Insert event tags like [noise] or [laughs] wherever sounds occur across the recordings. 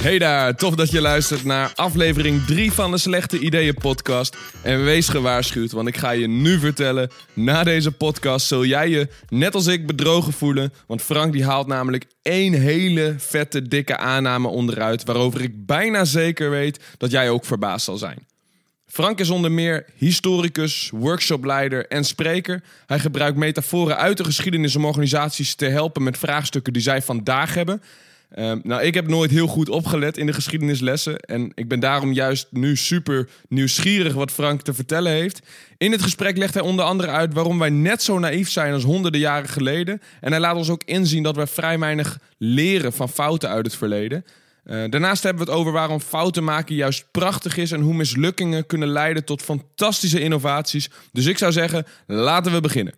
Hey daar, tof dat je luistert naar aflevering 3 van de Slechte Ideeën podcast. En wees gewaarschuwd, want ik ga je nu vertellen, na deze podcast zul jij je net als ik bedrogen voelen. Want Frank die haalt namelijk één hele vette dikke aanname onderuit, waarover ik bijna zeker weet dat jij ook verbaasd zal zijn. Frank is onder meer historicus, workshopleider en spreker. Hij gebruikt metaforen uit de geschiedenis om organisaties te helpen met vraagstukken die zij vandaag hebben. Ehm, nou, ik heb nooit heel goed opgelet in de geschiedenislessen. En ik ben daarom juist nu super nieuwsgierig wat Frank te vertellen heeft. In het gesprek legt hij onder andere uit waarom wij net zo naïef zijn als honderden jaren geleden. En hij laat ons ook inzien dat wij vrij weinig leren van fouten uit het verleden. Uh, daarnaast hebben we het over waarom fouten maken juist prachtig is en hoe mislukkingen kunnen leiden tot fantastische innovaties. Dus ik zou zeggen, laten we beginnen.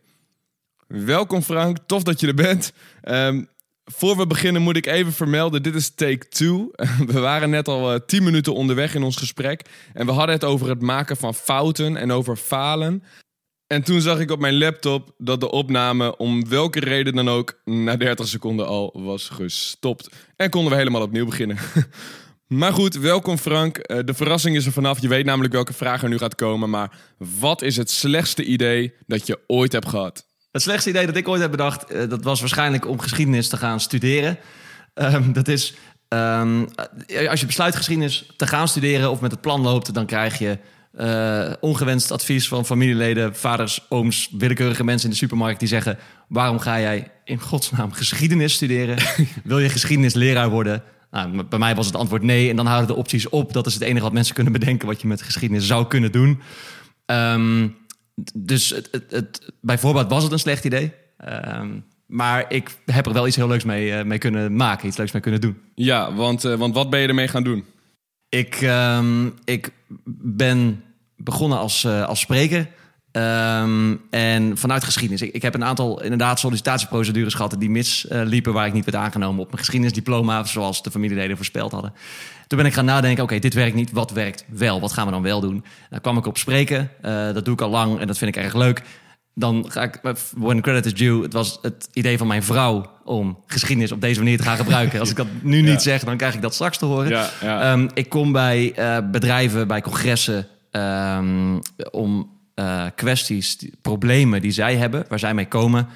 Welkom Frank, tof dat je er bent. Um, voor we beginnen moet ik even vermelden, dit is take two. [laughs] We waren net al uh, 10 minuten onderweg in ons gesprek. En we hadden het over het maken van fouten en over falen. En toen zag ik op mijn laptop dat de opname om welke reden dan ook na 30 seconden al was gestopt. En konden we helemaal opnieuw beginnen. [laughs] Maar goed, welkom Frank. Uh, de verrassing is er vanaf. Je weet namelijk welke vraag er nu gaat komen. Maar wat is het slechtste idee dat je ooit hebt gehad? Het slechtste idee dat ik ooit heb bedacht, uh, dat was waarschijnlijk om geschiedenis te gaan studeren. Um, dat is, um, als je besluit geschiedenis te gaan studeren of met het plan loopt, dan krijg je uh, ongewenst advies van familieleden, vaders, ooms, willekeurige mensen in de supermarkt die zeggen: waarom ga jij in godsnaam geschiedenis studeren? [laughs] Wil je geschiedenisleraar worden? Nou, bij mij was het antwoord nee. En dan houden de opties op. Dat is het enige wat mensen kunnen bedenken wat je met geschiedenis zou kunnen doen. Um, dus het, het, was het een slecht idee. Um, maar ik heb er wel iets heel leuks mee, uh, mee kunnen maken, iets leuks mee kunnen doen. Ja, want, uh, want wat ben je ermee gaan doen? Ik, um, ik ben begonnen als, uh, als spreker. Um, en vanuit geschiedenis. Ik, ik, heb een aantal inderdaad sollicitatieprocedures gehad die misliepen, waar ik niet werd aangenomen op mijn geschiedenisdiploma, zoals de familieleden voorspeld hadden. Toen ben ik gaan nadenken: oké, okay, dit werkt niet, wat werkt wel? Wat gaan we dan wel doen? Dan kwam ik op spreken. Uh, dat doe ik al lang en dat vind ik erg leuk. Dan ga ik, when credit is due, het was het idee van mijn vrouw om geschiedenis op deze manier te gaan gebruiken. Als ik dat nu niet ja. zeg, dan krijg ik dat straks te horen. Ja, ja. Um, ik kom bij uh, bedrijven, bij congressen um, om uh, kwesties, die, problemen die zij hebben, waar zij mee komen,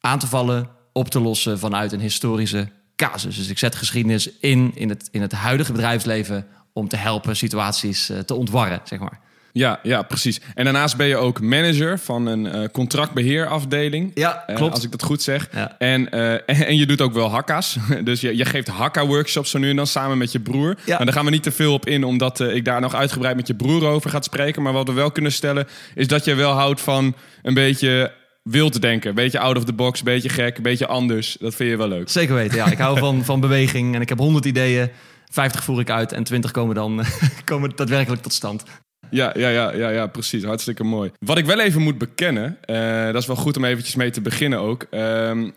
aan te vallen, op te lossen vanuit een historische casus. Dus ik zet geschiedenis in, in het, in het huidige bedrijfsleven om te helpen situaties uh, te ontwarren, zeg maar. Ja, ja, precies. En daarnaast ben je ook manager van een uh, contractbeheerafdeling. Ja, klopt. Uh, als ik dat goed zeg. Ja. En, uh, en, [laughs] en, je doet ook wel hakka's. [laughs] Dus je, je geeft hakka-workshops zo nu en dan samen met je broer. Ja. Maar daar gaan we niet te veel op in, omdat ik daar nog uitgebreid met je broer over ga spreken. Maar wat we wel kunnen stellen, is dat je wel houdt van een beetje wild te denken. Beetje out of the box, beetje gek, beetje anders. Dat vind je wel leuk. Zeker weten, ja. Ik hou van, van beweging en ik heb honderd ideeën. 50 voer ik uit en 20 komen dan [laughs] komen daadwerkelijk tot stand. Ja, ja, ja, ja, ja, precies. Hartstikke mooi. Wat ik wel even moet bekennen, uh, dat is wel goed om eventjes mee te beginnen ook. Uh,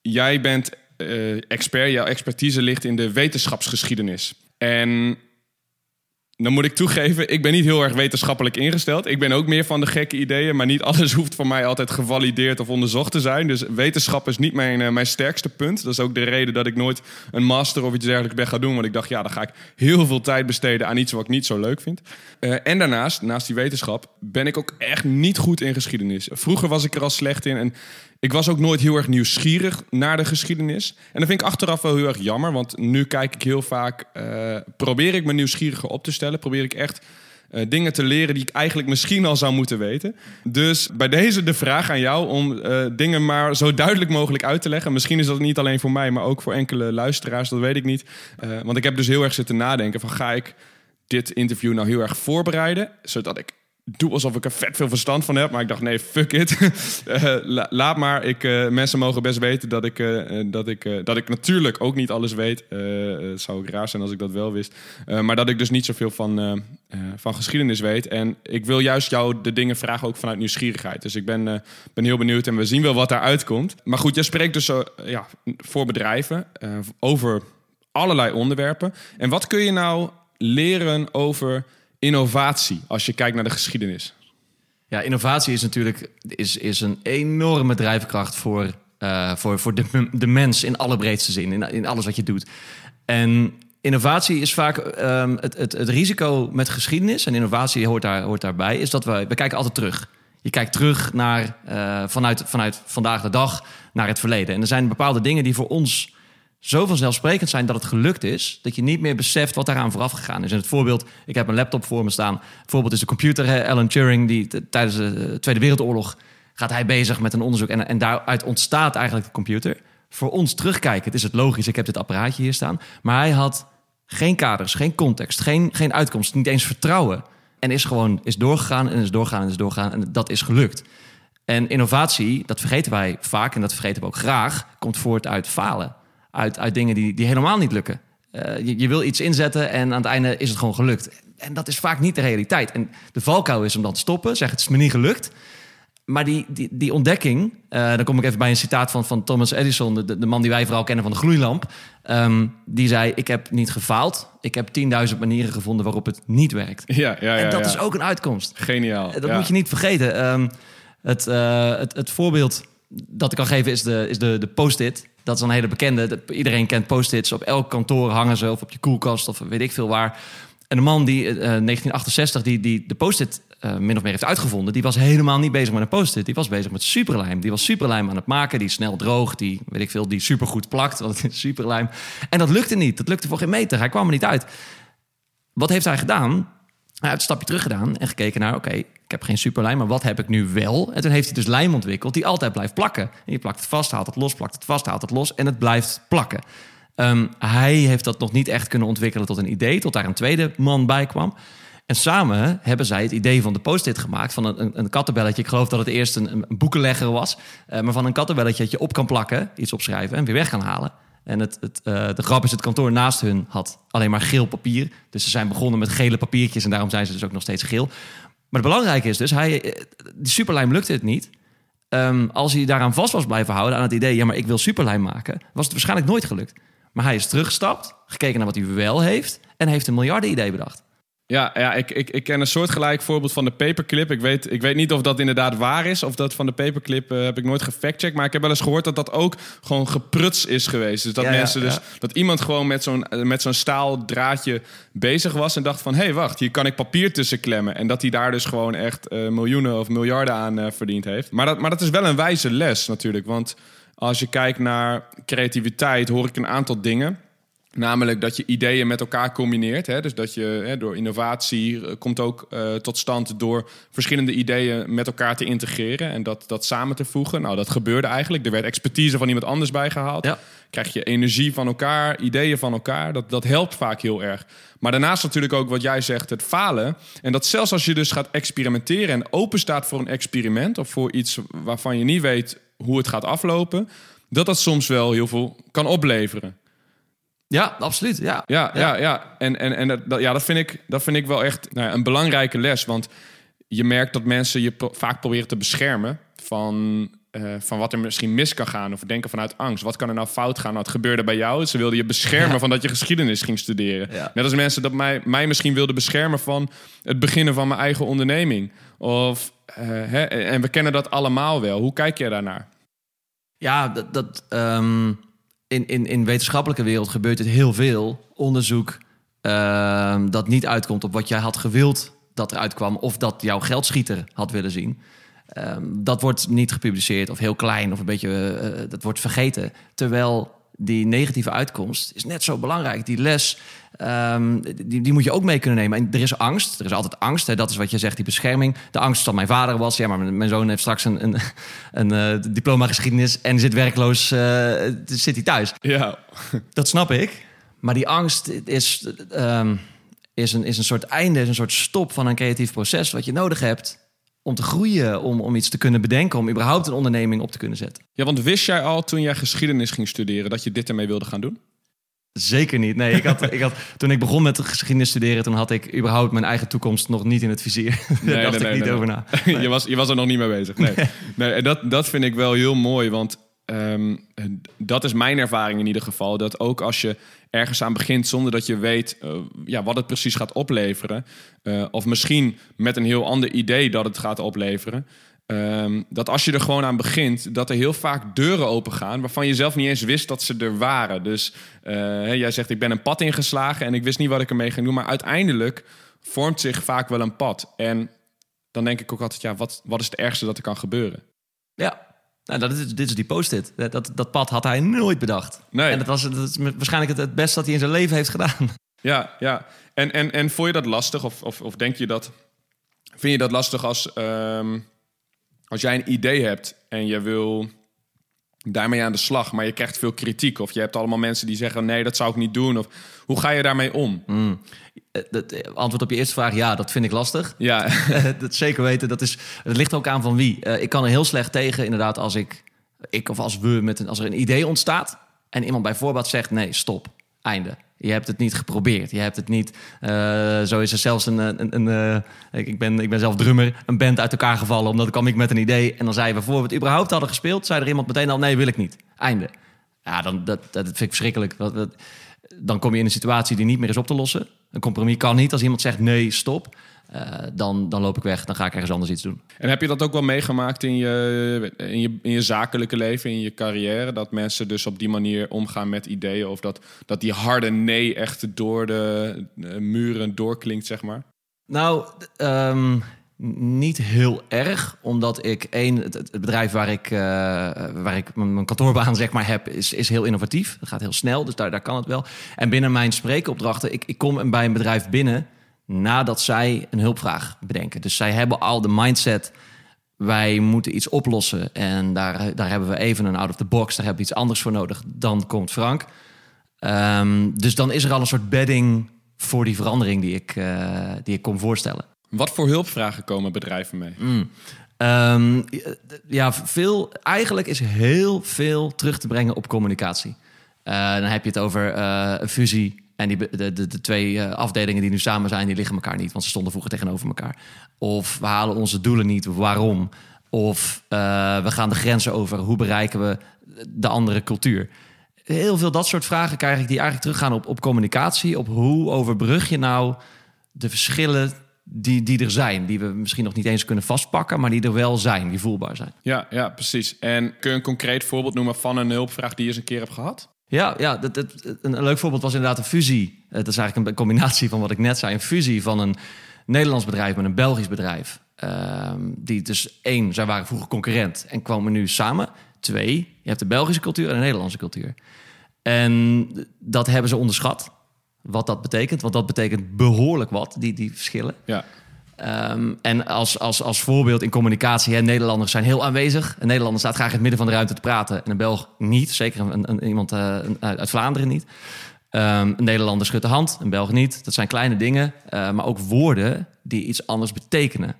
jij bent uh, expert, jouw expertise ligt in de wetenschapsgeschiedenis. En dan moet ik toegeven, ik ben niet heel erg wetenschappelijk ingesteld. Ik ben ook meer van de gekke ideeën, maar niet alles [laughs] hoeft voor mij altijd gevalideerd of onderzocht te zijn. Dus wetenschap is niet mijn, uh, mijn sterkste punt. Dat is ook de reden dat ik nooit een master of iets dergelijks ben gaan doen. Want ik dacht, ja, dan ga ik heel veel tijd besteden aan iets wat ik niet zo leuk vind. Uh, en daarnaast, naast die wetenschap, ben ik ook echt niet goed in geschiedenis. Vroeger was ik er al slecht in en ik was ook nooit heel erg nieuwsgierig naar de geschiedenis. En dat vind ik achteraf wel heel erg jammer. Want nu kijk ik heel vaak... Uh, probeer ik me nieuwsgieriger op te stellen. Probeer ik echt uh, dingen te leren die ik eigenlijk misschien al zou moeten weten. Dus bij deze de vraag aan jou om uh, dingen maar zo duidelijk mogelijk uit te leggen. Misschien is dat niet alleen voor mij, maar ook voor enkele luisteraars. Dat weet ik niet. want ik heb dus heel erg zitten nadenken van... ga ik dit interview nou heel erg voorbereiden... zodat ik doe alsof ik er vet veel verstand van heb. Maar ik dacht, nee, fuck it. [laughs] la, laat maar. Ik, uh, mensen mogen best weten dat ik, uh, dat, ik, dat ik natuurlijk ook niet alles weet. het zou ook raar zijn als ik dat wel wist. maar dat ik dus niet zoveel van, van geschiedenis weet. En ik wil juist jou de dingen vragen ook vanuit nieuwsgierigheid. Dus ik ben, ben heel benieuwd en we zien wel wat daaruit komt. Maar goed, jij spreekt dus ja, voor bedrijven over allerlei onderwerpen. En wat kun je nou leren over innovatie als je kijkt naar de geschiedenis? Ja, innovatie is natuurlijk is, is een enorme drijfkracht voor, uh, voor, voor de, de mens in alle breedste zin, in, in alles wat je doet. En innovatie is vaak ehm, het, het, het risico met geschiedenis, en innovatie hoort, daar, hoort daarbij, is dat we, we kijken altijd terug. Je kijkt terug naar, eh, vanuit, vanuit vandaag de dag naar het verleden. En er zijn bepaalde dingen die voor ons zo vanzelfsprekend zijn dat het gelukt is, dat je niet meer beseft wat daaraan vooraf gegaan is. En het voorbeeld, ik heb een laptop voor me staan. Het voorbeeld is de computer, Alan Turing, die tijdens de Tweede Wereldoorlog gaat hij bezig met een onderzoek. En, en daaruit ontstaat eigenlijk de computer. Voor ons terugkijken, het is het logisch, ik heb dit apparaatje hier staan. Maar hij had geen kaders, geen context, geen, geen uitkomst, niet eens vertrouwen. En is gewoon is doorgegaan en is doorgegaan en is doorgegaan. En dat is gelukt. En innovatie, dat vergeten wij vaak en dat vergeten we ook graag, komt voort uit falen. Uit, uit dingen die, die helemaal niet lukken. Eh, je, je wil iets inzetten en aan het einde is het gewoon gelukt. En dat is vaak niet de realiteit. En de valkuil is om dan te stoppen, zeg het is me niet gelukt. Maar die, die, die ontdekking, eh, dan kom ik even bij een citaat van, van Thomas Edison, de, de man die wij vooral kennen van de gloeilamp. Ehm, die zei: Ik heb niet gefaald, ik heb 10.000 manieren gevonden waarop het niet werkt. Ja, ja, ja. en dat ja. is ook een uitkomst. Geniaal. Dat ja. moet je niet vergeten. Ehm, het, eh, het, het voorbeeld dat ik kan geven is de, is de, de post-it. Dat is een hele bekende. Iedereen kent post-its. Op elk kantoor hangen ze of op je koelkast of weet ik veel waar. En de man die eh, 1968 die, die de post-it eh, min of meer heeft uitgevonden... die was helemaal niet bezig met een post-it. Die was bezig met superlijm. Die was superlijm aan het maken. Die snel droogt. Die, weet ik veel, die supergoed plakt. Want het is superlijm. En dat lukte niet. Dat lukte voor geen meter. Hij kwam er niet uit. Wat heeft hij gedaan? Hij heeft een stapje terug gedaan en gekeken naar... oké, ik heb geen superlijm, maar wat heb ik nu wel? En toen heeft hij dus lijm ontwikkeld die altijd blijft plakken. En je plakt het vast, haalt het los, plakt het vast, haalt het los... en het blijft plakken. Ehm, hij heeft dat nog niet echt kunnen ontwikkelen tot een idee... tot daar een tweede man bij kwam. En samen hebben zij het idee van de post-it gemaakt... van een, een, een kattenbelletje. Ik geloof dat het eerst een, een boekenlegger was... eh, maar van een kattenbelletje dat je op kan plakken... iets opschrijven en weer weg kan halen... En het, het, eh, de grap is, het kantoor naast hun had alleen maar geel papier. Dus ze zijn begonnen met gele papiertjes en daarom zijn ze dus ook nog steeds geel. Maar het belangrijke is dus, hij, eh, die superlijm lukte het niet. Ehm, als hij daaraan vast was blijven houden aan het idee... ja, maar ik wil superlijm maken, was het waarschijnlijk nooit gelukt. Maar hij is teruggestapt, gekeken naar wat hij wel heeft... en heeft een miljarden idee bedacht. Ja, ja ik, ik, ik ken een soortgelijk voorbeeld van de paperclip. Ik weet, ik weet niet of dat inderdaad waar is. Of dat van de paperclip eh, heb ik nooit gefactcheckt. Maar ik heb wel eens gehoord dat dat ook gewoon gepruts is geweest. Dus dat Ja, ja, mensen dus dat iemand gewoon met zo'n eh, met zo'n staal draadje bezig was en dacht van hé, hey, wacht, hier kan ik papier tussen klemmen. En dat hij daar dus gewoon echt eh, miljoenen of miljarden aan verdiend heeft. Maar dat, maar dat is wel een wijze les natuurlijk. Want als je kijkt naar creativiteit, hoor ik een aantal dingen. Namelijk dat je ideeën met elkaar combineert. Hè? Dus dat je hè, door innovatie eh, komt ook eh, tot stand door verschillende ideeën met elkaar te integreren en dat, dat samen te voegen. Nou, dat gebeurde eigenlijk. Er werd expertise van iemand anders bijgehaald. Ja. Krijg je energie van elkaar, ideeën van elkaar. Dat, dat helpt vaak heel erg. Maar daarnaast natuurlijk ook wat jij zegt, het falen. En dat zelfs als je dus gaat experimenteren en open staat voor een experiment of voor iets waarvan je niet weet hoe het gaat aflopen, dat dat soms wel heel veel kan opleveren. Ja, absoluut. Ja. Ja, ja, ja. En, en, en dat, dat- ja, dat, vind ik, dat vind ik wel echt nou ja, een belangrijke les. Want je merkt dat mensen je pro- vaak proberen te beschermen van, eh, van wat er misschien mis kan gaan. Of denken vanuit angst. Wat kan er nou fout gaan? Nou, het gebeurde bij jou. Ze wilden je beschermen Ja. van dat je geschiedenis ging studeren. Net als mensen dat mij, mij misschien wilden beschermen van het beginnen van mijn eigen onderneming. Of, eh, hè, en we kennen dat allemaal wel. Hoe kijk jij daarnaar? Ja, dat, dat, ehm, in, in, in wetenschappelijke wereld gebeurt het heel veel. Onderzoek ehm, dat niet uitkomt op wat jij had gewild dat eruit kwam... of dat jouw geldschieter had willen zien. Ehm, dat wordt niet gepubliceerd of heel klein of een beetje... eh, dat wordt vergeten. Terwijl die negatieve uitkomst is net zo belangrijk. Die les, ehm, die, die moet je ook mee kunnen nemen. En er is angst, er is altijd angst. Hè? Dat is wat je zegt, die bescherming. De angst dat mijn vader was. Ja, maar mijn mijn zoon heeft straks een, een, een eh, diploma geschiedenis... en zit werkloos, eh, zit hij thuis. Ja, Dat snap ik. Maar die angst is, ehm, is, een, is een soort einde, is een soort stop van een creatief proces... wat je nodig hebt om te groeien, om, om iets te kunnen bedenken... om überhaupt een onderneming op te kunnen zetten. ja, want wist jij al toen jij geschiedenis ging studeren dat je dit ermee wilde gaan doen? Zeker niet. Nee, ik had, [laughs] ik had, toen ik begon met geschiedenis studeren... toen had ik überhaupt mijn eigen toekomst nog niet in het vizier. [laughs] Daar dacht ik niet over na. [laughs] je, was, je was er nog niet mee bezig. Nee. nee. en dat, dat vind ik wel heel mooi, want ehm, dat is mijn ervaring in ieder geval. Dat ook als je ergens aan begint zonder dat je weet eh, ja, wat het precies gaat opleveren, eh, of misschien met een heel ander idee dat het gaat opleveren, ehm, dat als je er gewoon aan begint, dat er heel vaak deuren open gaan waarvan je zelf niet eens wist dat ze er waren. Dus eh, jij zegt, ik ben een pad ingeslagen en ik wist niet wat ik ermee ging doen. Maar uiteindelijk vormt zich vaak wel een pad. En dan denk ik ook altijd, ja, wat, wat is het ergste dat er kan gebeuren? Ja, nou, dat is, dit is die post-it. Dat, dat pad had hij nooit bedacht. Nee. En dat was dat is waarschijnlijk het, het beste dat hij in zijn leven heeft gedaan. Ja, ja. En, en, en vond je dat lastig? Of, of, of denk je dat... Vind je dat lastig als, ehm, als jij een idee hebt en je wil daarmee aan de slag, maar je krijgt veel kritiek. Of je hebt allemaal mensen die zeggen: nee, dat zou ik niet doen. Of hoe ga je daarmee om? Mm. Het eh, antwoord op je eerste vraag: ja, dat vind ik lastig. Ja, [laughs] dat zeker weten. Dat, is, dat ligt ook aan van wie. Uh, ik kan er heel slecht tegen, inderdaad, als ik, ik of als we met een, als er een idee ontstaat en iemand bijvoorbeeld zegt: nee, stop, einde. Je hebt het niet geprobeerd. Je hebt het niet. Uh, zo is er zelfs een. een, een uh, ik, ben, ik ben zelf drummer. Een band uit elkaar gevallen. Omdat ik kwam ik met een idee. En dan zei we voor we het überhaupt hadden gespeeld. zei er iemand meteen al: nee, wil ik niet. Einde. Ja, dan, dat, dat vind ik verschrikkelijk. Dan kom je in een situatie die niet meer is op te lossen. Een compromis kan niet. Als iemand zegt nee, stop. Uh, dan, dan loop ik weg, dan ga ik ergens anders iets doen. En heb je dat ook wel meegemaakt in je, in je, in je zakelijke leven, in je carrière? Dat mensen dus op die manier omgaan met ideeën? Of dat, dat die harde nee echt door de muren doorklinkt, zeg maar? Nou, um, niet heel erg, omdat ik één, het, het bedrijf waar ik, uh, waar ik mijn kantoorbaan [laughs] zeg maar heb, is, is heel innovatief. Dat gaat heel snel, dus daar, daar kan het wel. En binnen mijn spreekopdrachten, ik, ik kom bij een bedrijf binnen nadat zij een hulpvraag bedenken. Dus zij hebben al de mindset, wij moeten iets oplossen. En daar, daar hebben we even een out of the box, daar hebben we iets anders voor nodig. Dan komt Frank. Um, dus dan is er al een soort bedding voor die verandering die ik, uh, die ik kom voorstellen. Wat voor hulpvragen komen bedrijven mee? Mm. Um, ja, veel. Eigenlijk is heel veel terug te brengen op communicatie. Uh, dan heb je het over uh, een fusie en die, de, de, twee uh, afdelingen die nu samen zijn, die liggen elkaar niet, want ze stonden vroeger tegenover elkaar. Of we halen onze doelen niet, waarom? Of uh, we gaan de grenzen over, hoe bereiken we de andere cultuur? Heel veel dat soort vragen krijg ik die eigenlijk teruggaan op, op communicatie. Op hoe overbrug je nou de verschillen die, die er zijn. Die we misschien nog niet eens kunnen vastpakken, maar die er wel zijn, die voelbaar zijn. Ja, ja, precies. En kun je een concreet voorbeeld noemen van een hulpvraag die je eens een keer hebt gehad? Ja, ja dat, dat, een leuk voorbeeld was inderdaad een fusie. Het is eigenlijk een combinatie van wat ik net zei. Een fusie van een Nederlands bedrijf met een Belgisch bedrijf. Um, die dus één, zij waren vroeger concurrent en kwamen nu samen. Twee, je hebt de Belgische cultuur en de Nederlandse cultuur. En dat hebben ze onderschat. Wat dat betekent. Want dat betekent behoorlijk wat, die, die verschillen. Ja. Um, en als, als, als voorbeeld in communicatie, hè, Nederlanders zijn heel aanwezig. Een Nederlander staat graag in het midden van de ruimte te praten. En een Belg niet, zeker een, een, iemand uh, uit Vlaanderen niet. Um, een Nederlander schudt de hand, een Belg niet. Dat zijn kleine dingen, uh, maar ook woorden die iets anders betekenen.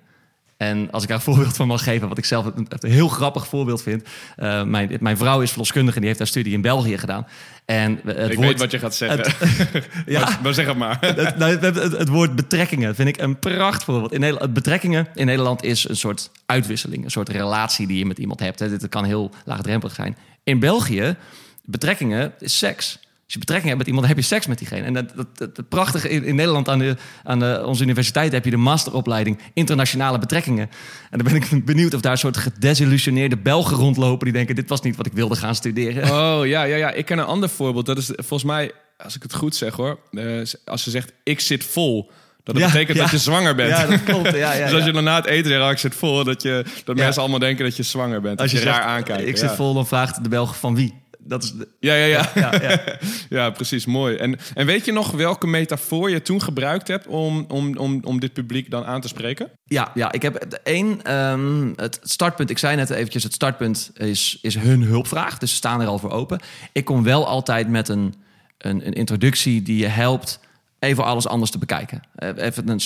En als ik daar een [laughs] voorbeeld van mag geven, wat ik zelf een, een heel grappig voorbeeld vind. Uh, mijn, mijn, vrouw is verloskundige en die heeft haar studie in België gedaan. En het ik woord, weet wat je gaat zeggen. Het, [laughs] ja, maar, maar, zeg het maar. Het, nou, het, het, woord betrekkingen vind ik een prachtig voorbeeld. In Nederland, betrekkingen in Nederland is een soort uitwisseling, een soort relatie die je met iemand hebt. Hè. Dit kan heel laagdrempelig zijn. In België, betrekkingen is seks. Als je betrekking hebt met iemand, heb je seks met diegene. En dat, dat, dat, dat prachtige in, in, Nederland aan, de, aan de, onze universiteit heb je de masteropleiding internationale betrekkingen. En dan ben ik [laughs] benieuwd of daar een soort gedesillusioneerde Belgen rondlopen die denken: dit was niet wat ik wilde gaan studeren. [laughs] Oh ja, ja, ja. Ik ken een ander voorbeeld. Dat is volgens mij, als ik het goed zeg hoor, uh, als ze zegt: ik zit vol. Dat ja, betekent ja. dat je zwanger bent. Ja, dat [laughs] klopt. Ja, ja, dus als je dan na het eten zegt, ik zit vol, dat, je, dat mensen allemaal denken dat je zwanger bent. Als je, je raar aankijkt. Ik zit vol, dan vraagt de Belg van wie dat is de... ja, ja, ja. Ja, ja, [laughs] ja. precies. Mooi. En, en weet je nog welke metafoor je toen gebruikt hebt om, om, om, om dit publiek dan aan te spreken? Ja, ja ik heb één. Um, het startpunt, ik zei net eventjes, het startpunt is, is hun hulpvraag. Dus ze staan er al voor open. Ik kom wel altijd met een, een, een introductie die je helpt even alles anders te bekijken. Even een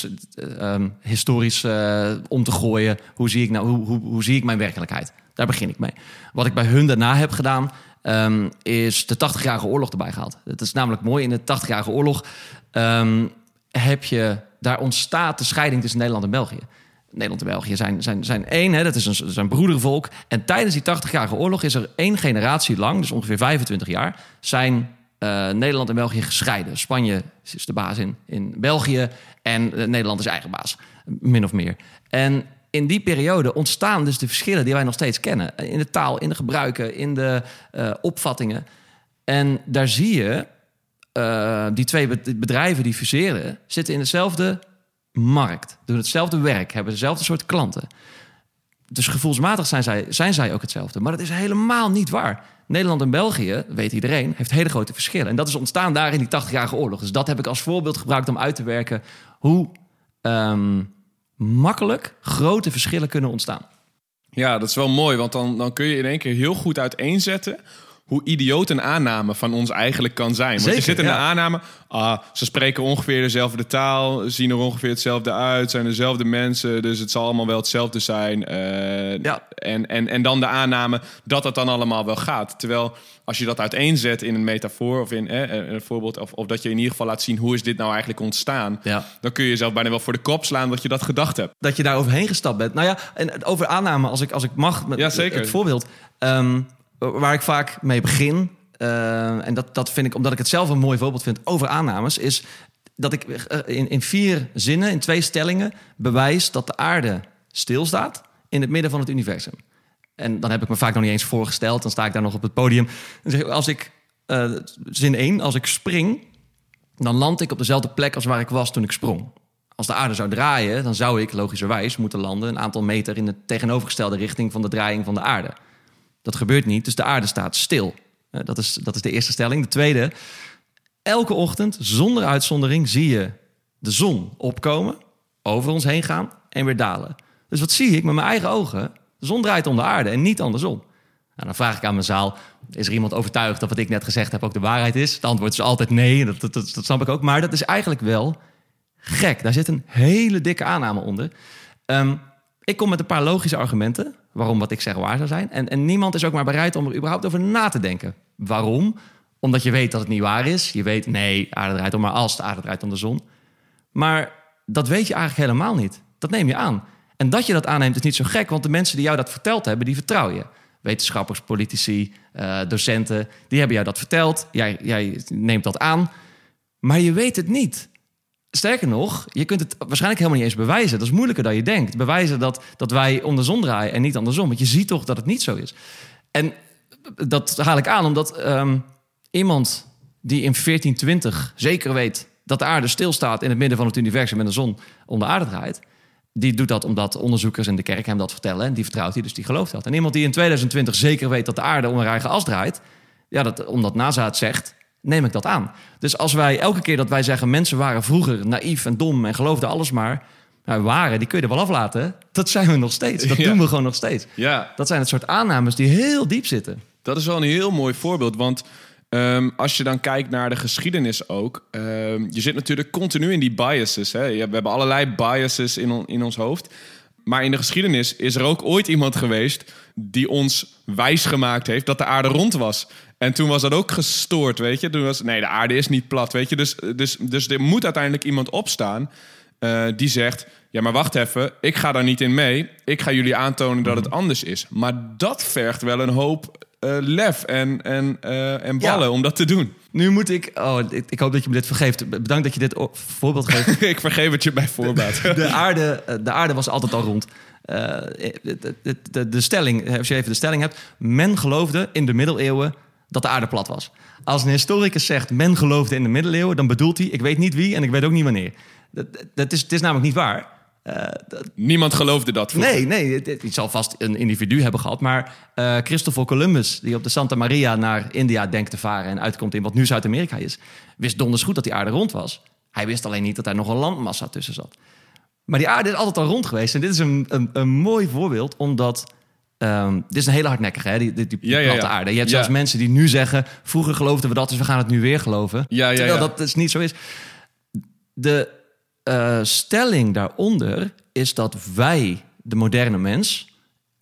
um, historisch uh, om te gooien. Hoe zie, ik nou, hoe, hoe, hoe zie ik mijn werkelijkheid? Daar begin ik mee. Wat ik bij hun daarna heb gedaan, um, is de 80-jarige oorlog erbij gehaald. Het is namelijk mooi, in de 80-jarige oorlog um, heb je, daar ontstaat de scheiding tussen Nederland en België. Nederland en België zijn, zijn, zijn één, hè, dat is een, zijn broedervolk. En tijdens die 80-jarige oorlog is er één generatie lang, dus ongeveer 25 jaar, zijn uh, Nederland en België gescheiden. Spanje is de baas in, in België en uh, Nederland is eigen baas, min of meer. En in die periode ontstaan dus de verschillen die wij nog steeds kennen. In de taal, in de gebruiken, in de uh, opvattingen. En daar zie je, uh, die twee bedrijven die fuseren, zitten in dezelfde markt. Doen hetzelfde werk, hebben dezelfde soort klanten. Dus gevoelsmatig zijn zij, zijn zij ook hetzelfde. Maar dat is helemaal niet waar. Nederland en België, weet iedereen, heeft hele grote verschillen. En dat is ontstaan daar in die 80-jarige oorlog. Dus dat heb ik als voorbeeld gebruikt om uit te werken hoe um, makkelijk grote verschillen kunnen ontstaan. Ja, dat is wel mooi, want dan, dan kun je in één keer heel goed uiteenzetten hoe idioot een aanname van ons eigenlijk kan zijn. Want je zit in de aanname, ah, ze spreken ongeveer dezelfde taal, zien er ongeveer hetzelfde uit, zijn dezelfde mensen, dus het zal allemaal wel hetzelfde zijn. Uh, ja. en, en, en dan de aanname dat het dan allemaal wel gaat. Terwijl als je dat uiteenzet in een metafoor of in eh, een voorbeeld, of, of dat je in ieder geval laat zien hoe is dit nou eigenlijk ontstaan, ja. dan kun je jezelf bijna wel voor de kop slaan dat je dat gedacht hebt. Dat je daar overheen gestapt bent. Nou ja, en over aanname, als ik, als ik mag, met ja, zeker. het voorbeeld. Um, waar ik vaak mee begin, uh, en dat, dat vind ik omdat ik het zelf een mooi voorbeeld vind over aannames, is dat ik eh, in, in vier zinnen, in twee stellingen, bewijs dat de aarde stilstaat in het midden van het universum. En dan heb ik me vaak nog niet eens voorgesteld, dan sta ik daar nog op het podium. Als ik, uh, zin 1, als ik spring, dan land ik op dezelfde plek als waar ik was toen ik sprong. Als de aarde zou draaien, dan zou ik logischerwijs moeten landen een aantal meter in de tegenovergestelde richting van de draaiing van de aarde. Dat gebeurt niet, dus de aarde staat stil. Eh, dat is, dat is de eerste stelling. De tweede, elke ochtend zonder uitzondering zie je de zon opkomen, over ons heen gaan en weer dalen. Dus wat zie ik met mijn eigen ogen? De zon draait om de aarde en niet andersom. Nou, dan vraag ik aan mijn zaal: is er iemand overtuigd dat wat ik net gezegd heb ook de waarheid is? Het antwoord is altijd nee, dat, dat, snap ik ook. Maar dat is eigenlijk wel gek. Daar zit een hele dikke aanname onder. Um, ik kom met een paar logische argumenten waarom wat ik zeg waar zou zijn. En, en niemand is ook maar bereid om er überhaupt over na te denken. Waarom? Omdat je weet dat het niet waar is. Je weet, nee, aarde draait om maar als de aarde draait om de zon. Maar dat weet je eigenlijk helemaal niet. Dat neem je aan. En dat je dat aanneemt is niet zo gek, want de mensen die jou dat verteld hebben, die vertrouw je. Wetenschappers, politici, uh, docenten, die hebben jou dat verteld. Jij, jij neemt dat aan, maar je weet het niet. Sterker nog, je kunt het waarschijnlijk helemaal niet eens bewijzen. Dat is moeilijker dan je denkt. Bewijzen dat, dat wij om de zon draaien en niet andersom. Want je ziet toch dat het niet zo is. En dat haal ik aan omdat um, iemand die in 1420 zeker weet dat de aarde stilstaat in het midden van het universum en de zon om de aarde draait. Die doet dat omdat onderzoekers in de kerk hem dat vertellen. En die vertrouwt hij, dus die gelooft dat. En iemand die in 2020 zeker weet dat de aarde om een eigen as draait. Ja, dat, omdat NASA het zegt, neem ik dat aan. Dus als wij elke keer dat wij zeggen... mensen waren vroeger naïef en dom en geloofden alles maar... Nou, waren, die kun je er wel aflaten. Dat zijn we nog steeds. Dat [laughs] doen we gewoon nog steeds. Ja. Dat zijn het soort aannames die heel diep zitten. Dat is wel een heel mooi voorbeeld. Want um, als je dan kijkt naar de geschiedenis ook... Um, je zit natuurlijk continu in die biases. Hè? We hebben allerlei biases in, in ons hoofd. Maar in de geschiedenis is er ook ooit iemand geweest... die ons wijsgemaakt heeft dat de aarde rond was. En toen was dat ook gestoord, weet je. Toen was, nee, de aarde is niet plat, weet je. Dus, dus, dus er moet uiteindelijk iemand opstaan uh, die zegt... ja, maar wacht even, ik ga daar niet in mee. Ik ga jullie aantonen dat het anders is. Maar dat vergt wel een hoop uh, lef en, en, uh, en ballen ja. om dat te doen. Nu moet ik... Oh, ik, ik, hoop dat je me dit vergeeft. Bedankt dat je dit voorbeeld geeft. [laughs] ik vergeef het je bij voorbaat. [laughs] de, aarde, de aarde was altijd al rond. de, de, de, de stelling, als je even de stelling hebt... men geloofde in de middeleeuwen dat de aarde plat was. Als een historicus zegt men geloofde in de middeleeuwen, dan bedoelt hij ik weet niet wie en ik weet ook niet wanneer. Dat, dat is, het is namelijk niet waar. Uh, Niemand geloofde dat. Nee, nee, het, het, zal vast een individu hebben gehad. Maar uh, Christopher Columbus, die op de Santa Maria naar India denkt te varen en uitkomt in wat nu Zuid-Amerika is, wist donders goed dat die aarde rond was. Hij wist alleen niet dat daar nog een landmassa tussen zat. Maar die aarde is altijd al rond geweest. En dit is een, een, een mooi voorbeeld, omdat Um, dit is een hele hardnekkige, hè? Die, die, die ja, platte ja, aarde. Je hebt zelfs mensen die nu zeggen... vroeger geloofden we dat, dus we gaan het nu weer geloven. Terwijl dat dus niet zo is. De uh, stelling daaronder is dat wij, de moderne mens...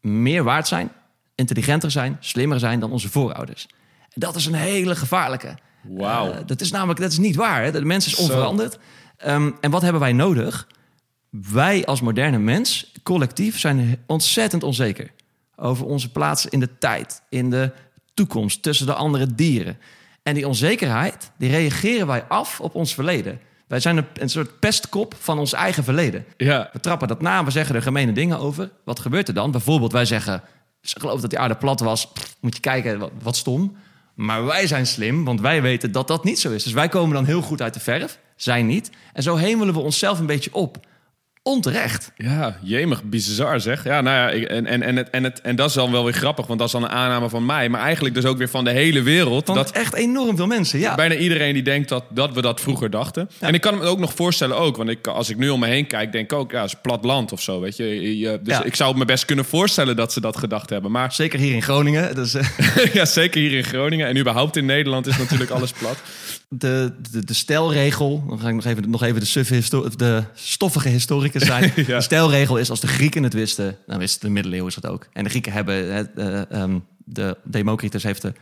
meer waard zijn, intelligenter zijn, slimmer zijn dan onze voorouders. Dat is een hele gevaarlijke. Wauw. Uh, dat is namelijk dat is niet waar. Hè? De mens is onveranderd. Um, en wat hebben wij nodig? Wij als moderne mens, collectief, zijn ontzettend onzeker over onze plaats in de tijd, in de toekomst, tussen de andere dieren. En die onzekerheid, die reageren wij af op ons verleden. Wij zijn een, een soort pestkop van ons eigen verleden. Ja. We trappen dat na, we zeggen er gemene dingen over. Wat gebeurt er dan? Bijvoorbeeld, wij zeggen... ze geloof dat die aarde plat was. Pff, moet je kijken, wat, wat stom. Maar wij zijn slim, want wij weten dat dat niet zo is. Dus wij komen dan heel goed uit de verf, zij niet. En zo hemelen we onszelf een beetje op. Onterecht. Ja, jemig, bizar zeg. Ja, nou ja, ik- en, en, en, het, en, het, en dat is dan wel weer grappig, want dat is dan een aanname van mij. Maar eigenlijk dus ook weer van de hele wereld. Want dat echt enorm veel mensen, ja. bijna iedereen die denkt dat, dat we dat vroeger dachten. En ik kan me ook nog voorstellen ook, want ik, als ik nu om me heen kijk, denk ik ook, ja, het is plat land of zo, weet je. Dus Ja. ik zou me best kunnen voorstellen dat ze dat gedacht hebben. Maar [laughs] Zeker hier in Groningen. Dus, eh, [laughs] ja, zeker hier in Groningen en überhaupt in Nederland is natuurlijk alles plat. [laughs] de, de, de stelregel, dan ga ik nog even, nog even de, de stoffige historicus zijn. [laughs] Ja. De stelregel is als de Grieken het wisten, dan wisten de middeleeuwers het ook. En de Grieken hebben, het, eh, ehm, de Democritus heeft de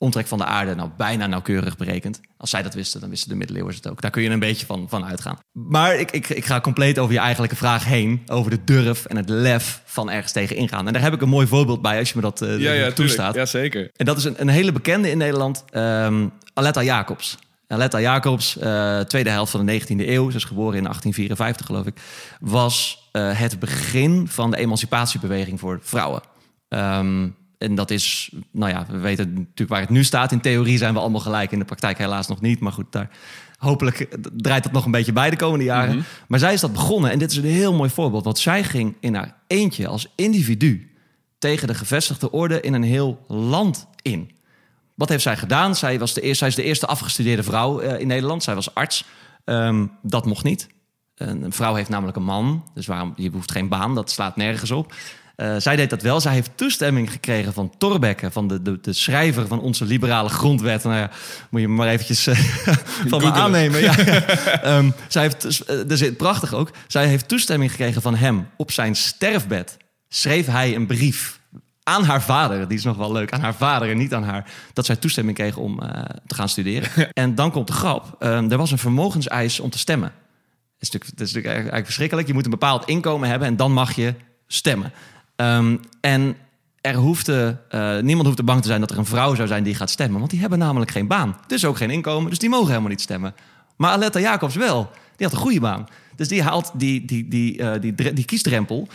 omtrek van de aarde nou bijna nauwkeurig berekend. Als zij dat wisten, dan wisten de middeleeuwers het ook. Daar kun je een beetje van, van uitgaan. Maar ik, ik, ik ga compleet over je eigenlijke vraag heen. Over de durf en het lef van ergens tegen ingaan. En daar heb ik een mooi voorbeeld bij, als je me dat eh, Ja, ja, toestaat. Ja, zeker. En dat is een, een hele bekende in Nederland, ehm, Aletta Jacobs. Aletta Jacobs, eh, tweede helft van de 19e eeuw, ze is geboren in 1854 geloof ik, was eh, het begin van de emancipatiebeweging voor vrouwen. Ehm, en dat is, nou ja, we weten natuurlijk waar het nu staat. In theorie zijn we allemaal gelijk, in de praktijk helaas nog niet. Maar goed, daar, hopelijk draait dat nog een beetje bij de komende jaren. Maar zij is dat begonnen en dit is een heel mooi voorbeeld. Want zij ging in haar eentje als individu tegen de gevestigde orde in een heel land in. Wat heeft zij gedaan? Zij, was de eerste, zij is de eerste afgestudeerde vrouw eh, in Nederland. Zij was arts. Ehm, dat mocht niet. Een, vrouw heeft namelijk een man. Dus waarom, je hoeft geen baan, dat slaat nergens op. Eh, zij deed dat wel. Zij heeft toestemming gekregen van Thorbecke, van de, de, de schrijver van onze liberale grondwet. Nou ja, moet je maar eventjes eh, [laughs] van me aannemen. Ja. [laughs] Ehm, zij heeft, dus, prachtig ook. Zij heeft toestemming gekregen van hem op zijn sterfbed. Schreef hij een brief aan haar vader, die is nog wel leuk, aan haar vader en niet aan haar, dat zij toestemming kreeg om eh, te gaan studeren. [laughs] en dan komt de grap, ehm, er was een vermogenseis om te stemmen. Dat is natuurlijk, dat is natuurlijk eigenlijk verschrikkelijk. Je moet een bepaald inkomen hebben en dan mag je stemmen. Ehm, en er hoefde, eh, niemand hoefde bang te zijn dat er een vrouw zou zijn die gaat stemmen. Want die hebben namelijk geen baan. Dus ook geen inkomen. Dus die mogen helemaal niet stemmen. Maar Aletta Jacobs wel. Die had een goede baan. Dus die haalt die, die, die, eh, die, die kiesdrempel.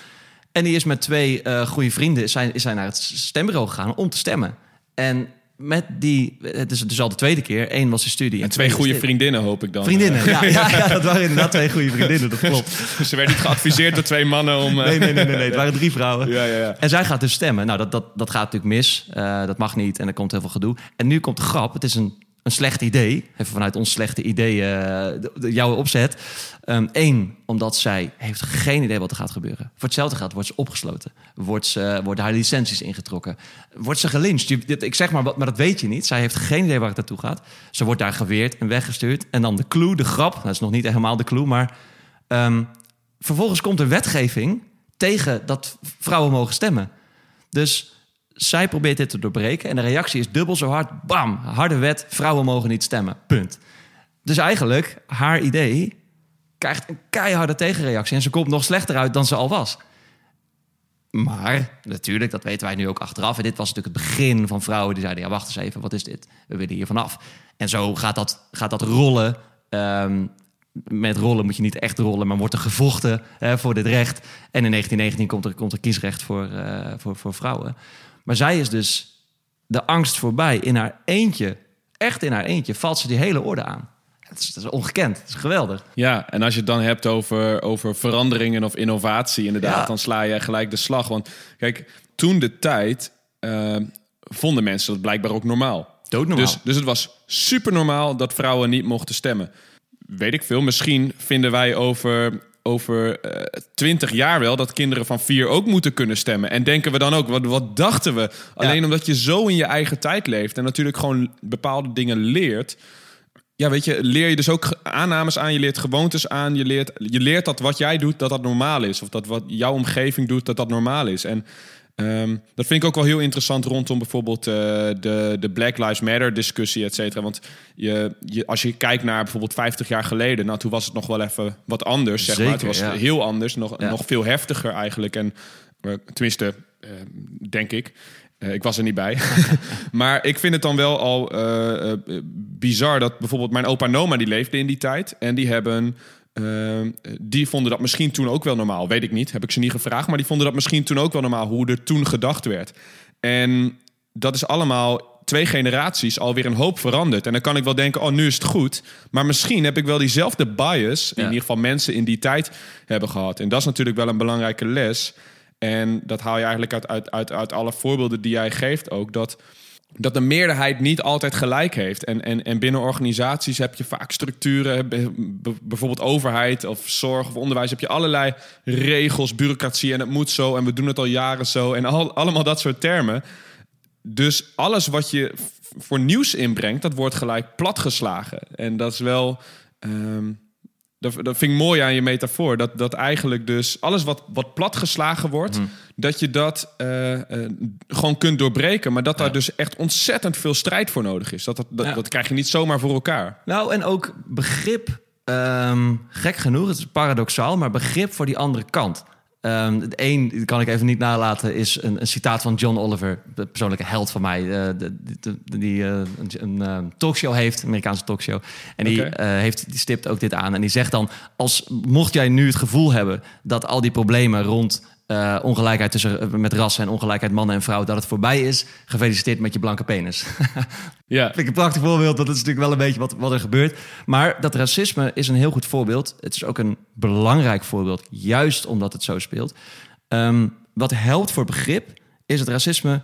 En die is met twee eh goede vrienden is zij, is naar het stembureau gegaan om te stemmen. En met die, het is dus al de tweede keer. Eén was de studie. En twee goede vriendinnen hoop ik dan. Vriendinnen, ja, [laughs] ja, ja, dat waren inderdaad twee goede vriendinnen, dat klopt. [laughs] Ze werden niet geadviseerd door twee mannen om... eh, Nee, nee, nee, nee, nee, het waren drie vrouwen. Ja, ja, ja. En zij gaat dus stemmen. Nou, dat, dat, dat gaat natuurlijk mis. Eh, dat mag niet en er komt heel veel gedoe. En nu komt de grap. Het is een, een slecht idee. Even vanuit ons slechte idee, eh, jouw opzet. Eén, omdat zij heeft geen idee wat er gaat gebeuren. Voor hetzelfde geld wordt ze opgesloten. Wordt ze, worden haar licenties ingetrokken. Wordt ze dit- Ik zeg maar wat, maar dat weet je niet. Zij heeft geen idee waar het naartoe gaat. Ze wordt daar geweerd en weggestuurd. En dan de clue, de grap. Dat is nog niet helemaal de clue, maar... ehm, vervolgens komt er wetgeving tegen dat vrouwen mogen stemmen. Dus zij probeert dit te doorbreken. En de reactie is dubbel zo hard. Bam, harde wet, vrouwen mogen niet stemmen. Punt. Dus eigenlijk, haar idee krijgt een keiharde tegenreactie. En ze komt nog slechter uit dan ze al was. Maar natuurlijk, dat weten wij nu ook achteraf. En dit was natuurlijk het begin van vrouwen die zeiden... ja, wacht eens even, wat is dit? We willen hier vanaf. En zo gaat dat, gaat dat rollen. Ehm, met rollen moet je niet echt rollen, maar wordt er gevochten hè, voor dit recht. En in 1919 komt er, komt er kiesrecht voor, eh, voor, voor vrouwen. Maar zij is dus de angst voorbij. In haar eentje, echt in haar eentje, valt ze die hele orde aan. Het is, dat is ongekend, het is geweldig. Ja, en als je het dan hebt over, over veranderingen of innovatie, inderdaad, Ja. dan sla je gelijk de slag. Want kijk, toen de tijd eh, vonden mensen dat blijkbaar ook normaal. Doodnormaal. Dus, dus het was super normaal dat vrouwen niet mochten stemmen. Weet ik veel, misschien vinden wij over, over twintig jaar wel dat kinderen van vier ook moeten kunnen stemmen. En denken we dan ook, wat, wat dachten we? Alleen omdat je zo in je eigen tijd leeft en natuurlijk gewoon bepaalde dingen leert. Ja, weet je, leer je dus ook aannames aan, je leert gewoontes aan, je leert, je leert dat wat jij doet, dat dat normaal is. Of dat wat jouw omgeving doet, dat dat normaal is. En ehm, dat vind ik ook wel heel interessant rondom bijvoorbeeld eh, de, de Black Lives Matter discussie, et cetera. Want je, je, als je kijkt naar bijvoorbeeld 50 jaar geleden, nou toen was het nog wel even wat anders, zeg maar. Was het ja. heel anders, nog, Ja. nog veel heftiger eigenlijk. En eh, tenminste, eh, denk ik. Ik was er niet bij. [laughs] maar ik vind het dan wel al bizar dat bijvoorbeeld mijn opa en oma die leefden in die tijd. En die hebben... eh, die vonden dat misschien toen ook wel normaal. Weet ik niet, heb ik ze niet gevraagd. Maar die vonden dat misschien toen ook wel normaal, hoe er toen gedacht werd. En dat is allemaal twee generaties alweer een hoop veranderd. En dan kan ik wel denken, oh, nu is het goed. Maar misschien heb ik wel diezelfde bias... in ieder geval mensen in die tijd hebben gehad. En dat is natuurlijk wel een belangrijke les. En dat haal je eigenlijk uit, uit, uit, uit alle voorbeelden die jij geeft ook... dat dat de meerderheid niet altijd gelijk heeft. En, en, en binnen organisaties heb je vaak structuren, bijvoorbeeld overheid of zorg of onderwijs, heb je allerlei regels, bureaucratie en het moet zo en we doen het al jaren zo en al, allemaal dat soort termen. Dus alles wat je voor nieuws inbrengt, dat wordt gelijk platgeslagen. En dat is wel. ehm, dat, dat vind ik mooi aan je metafoor. Dat, dat eigenlijk dus alles wat, wat platgeslagen wordt, dat je dat eh, eh, gewoon kunt doorbreken. Maar dat daar Ja. dus echt ontzettend veel strijd voor nodig is. Dat, dat, dat, Ja. dat krijg je niet zomaar voor elkaar. Nou, en ook begrip, ehm, gek genoeg, het is paradoxaal, maar begrip voor die andere kant. Ehm het een, die kan ik even niet nalaten, is een, een citaat van John Oliver, de persoonlijke held van mij, eh, de, de- de- die eh, een, een eh, talkshow heeft, een Amerikaanse talkshow. En die, eh, heeft, die stipt ook dit aan. En die zegt dan, als mocht jij nu het gevoel hebben dat al die problemen rond eh, ongelijkheid tussen eh, met rassen en ongelijkheid mannen en vrouwen, dat het voorbij is, gefeliciteerd met je blanke penis. [laughs] Ja, Vind ik een prachtig voorbeeld. Dat is natuurlijk wel een beetje wat, wat er gebeurt. Maar dat racisme is een heel goed voorbeeld. Het is ook een belangrijk voorbeeld, juist omdat het zo speelt. Ehm, wat helpt voor begrip, is het racisme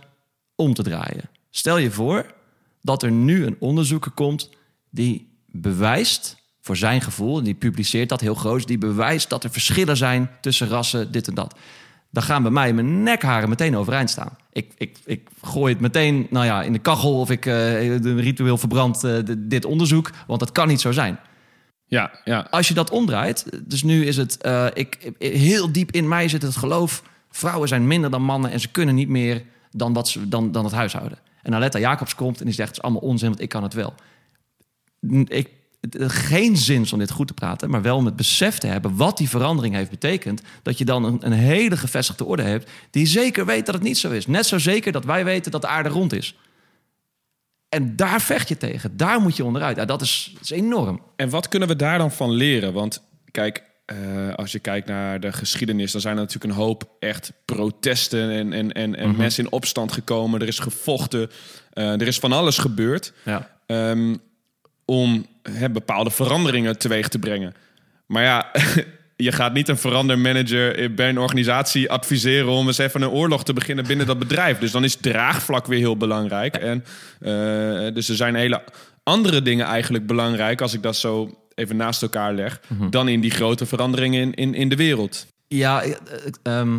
om te draaien. Stel je voor dat er nu een onderzoeker komt die bewijst, voor zijn gevoel, en die publiceert dat heel groot, die bewijst dat er verschillen zijn tussen rassen, dit en dat. Dan gaan bij mij mijn nekharen meteen overeind staan. Ik, ik, ik gooi het meteen nou ja, in de kachel of ik de ritueel verbrand de- dit onderzoek, want dat kan niet zo zijn. ja, ja. Als je dat omdraait, dus nu is het, eh, ik, heel diep in mij zit het geloof, vrouwen zijn minder dan mannen en ze kunnen niet meer dan, wat ze, dan, dan het huishouden. En Aletta Jacobs komt en die zegt, het is allemaal onzin, want ik kan het wel. Ik, geen zin om dit goed te praten, maar wel om het besef te hebben wat die verandering heeft betekend. Dat je dan een, een hele gevestigde orde hebt die zeker weet dat het niet zo is. Net zo zeker dat wij weten dat de aarde rond is. En daar vecht je tegen. Daar moet je onderuit. Ja, dat, is, dat is enorm. En wat kunnen we daar dan van leren? Want kijk, eh, als je kijkt naar de geschiedenis, dan zijn er natuurlijk een hoop echt protesten en, en, en, en mensen in opstand gekomen. Er is gevochten, eh, er is van alles gebeurd Ja. ehm, om hè, bepaalde veranderingen teweeg te brengen. Maar ja, [laughs] je gaat niet een verandermanager bij een organisatie adviseren om eens even een oorlog te beginnen binnen dat bedrijf. Dus dan is draagvlak weer heel belangrijk. En, eh, dus er zijn hele andere dingen eigenlijk belangrijk, als ik dat zo even naast elkaar leg, dan in die grote veranderingen in, in, in de wereld. Ja, eh, ehm,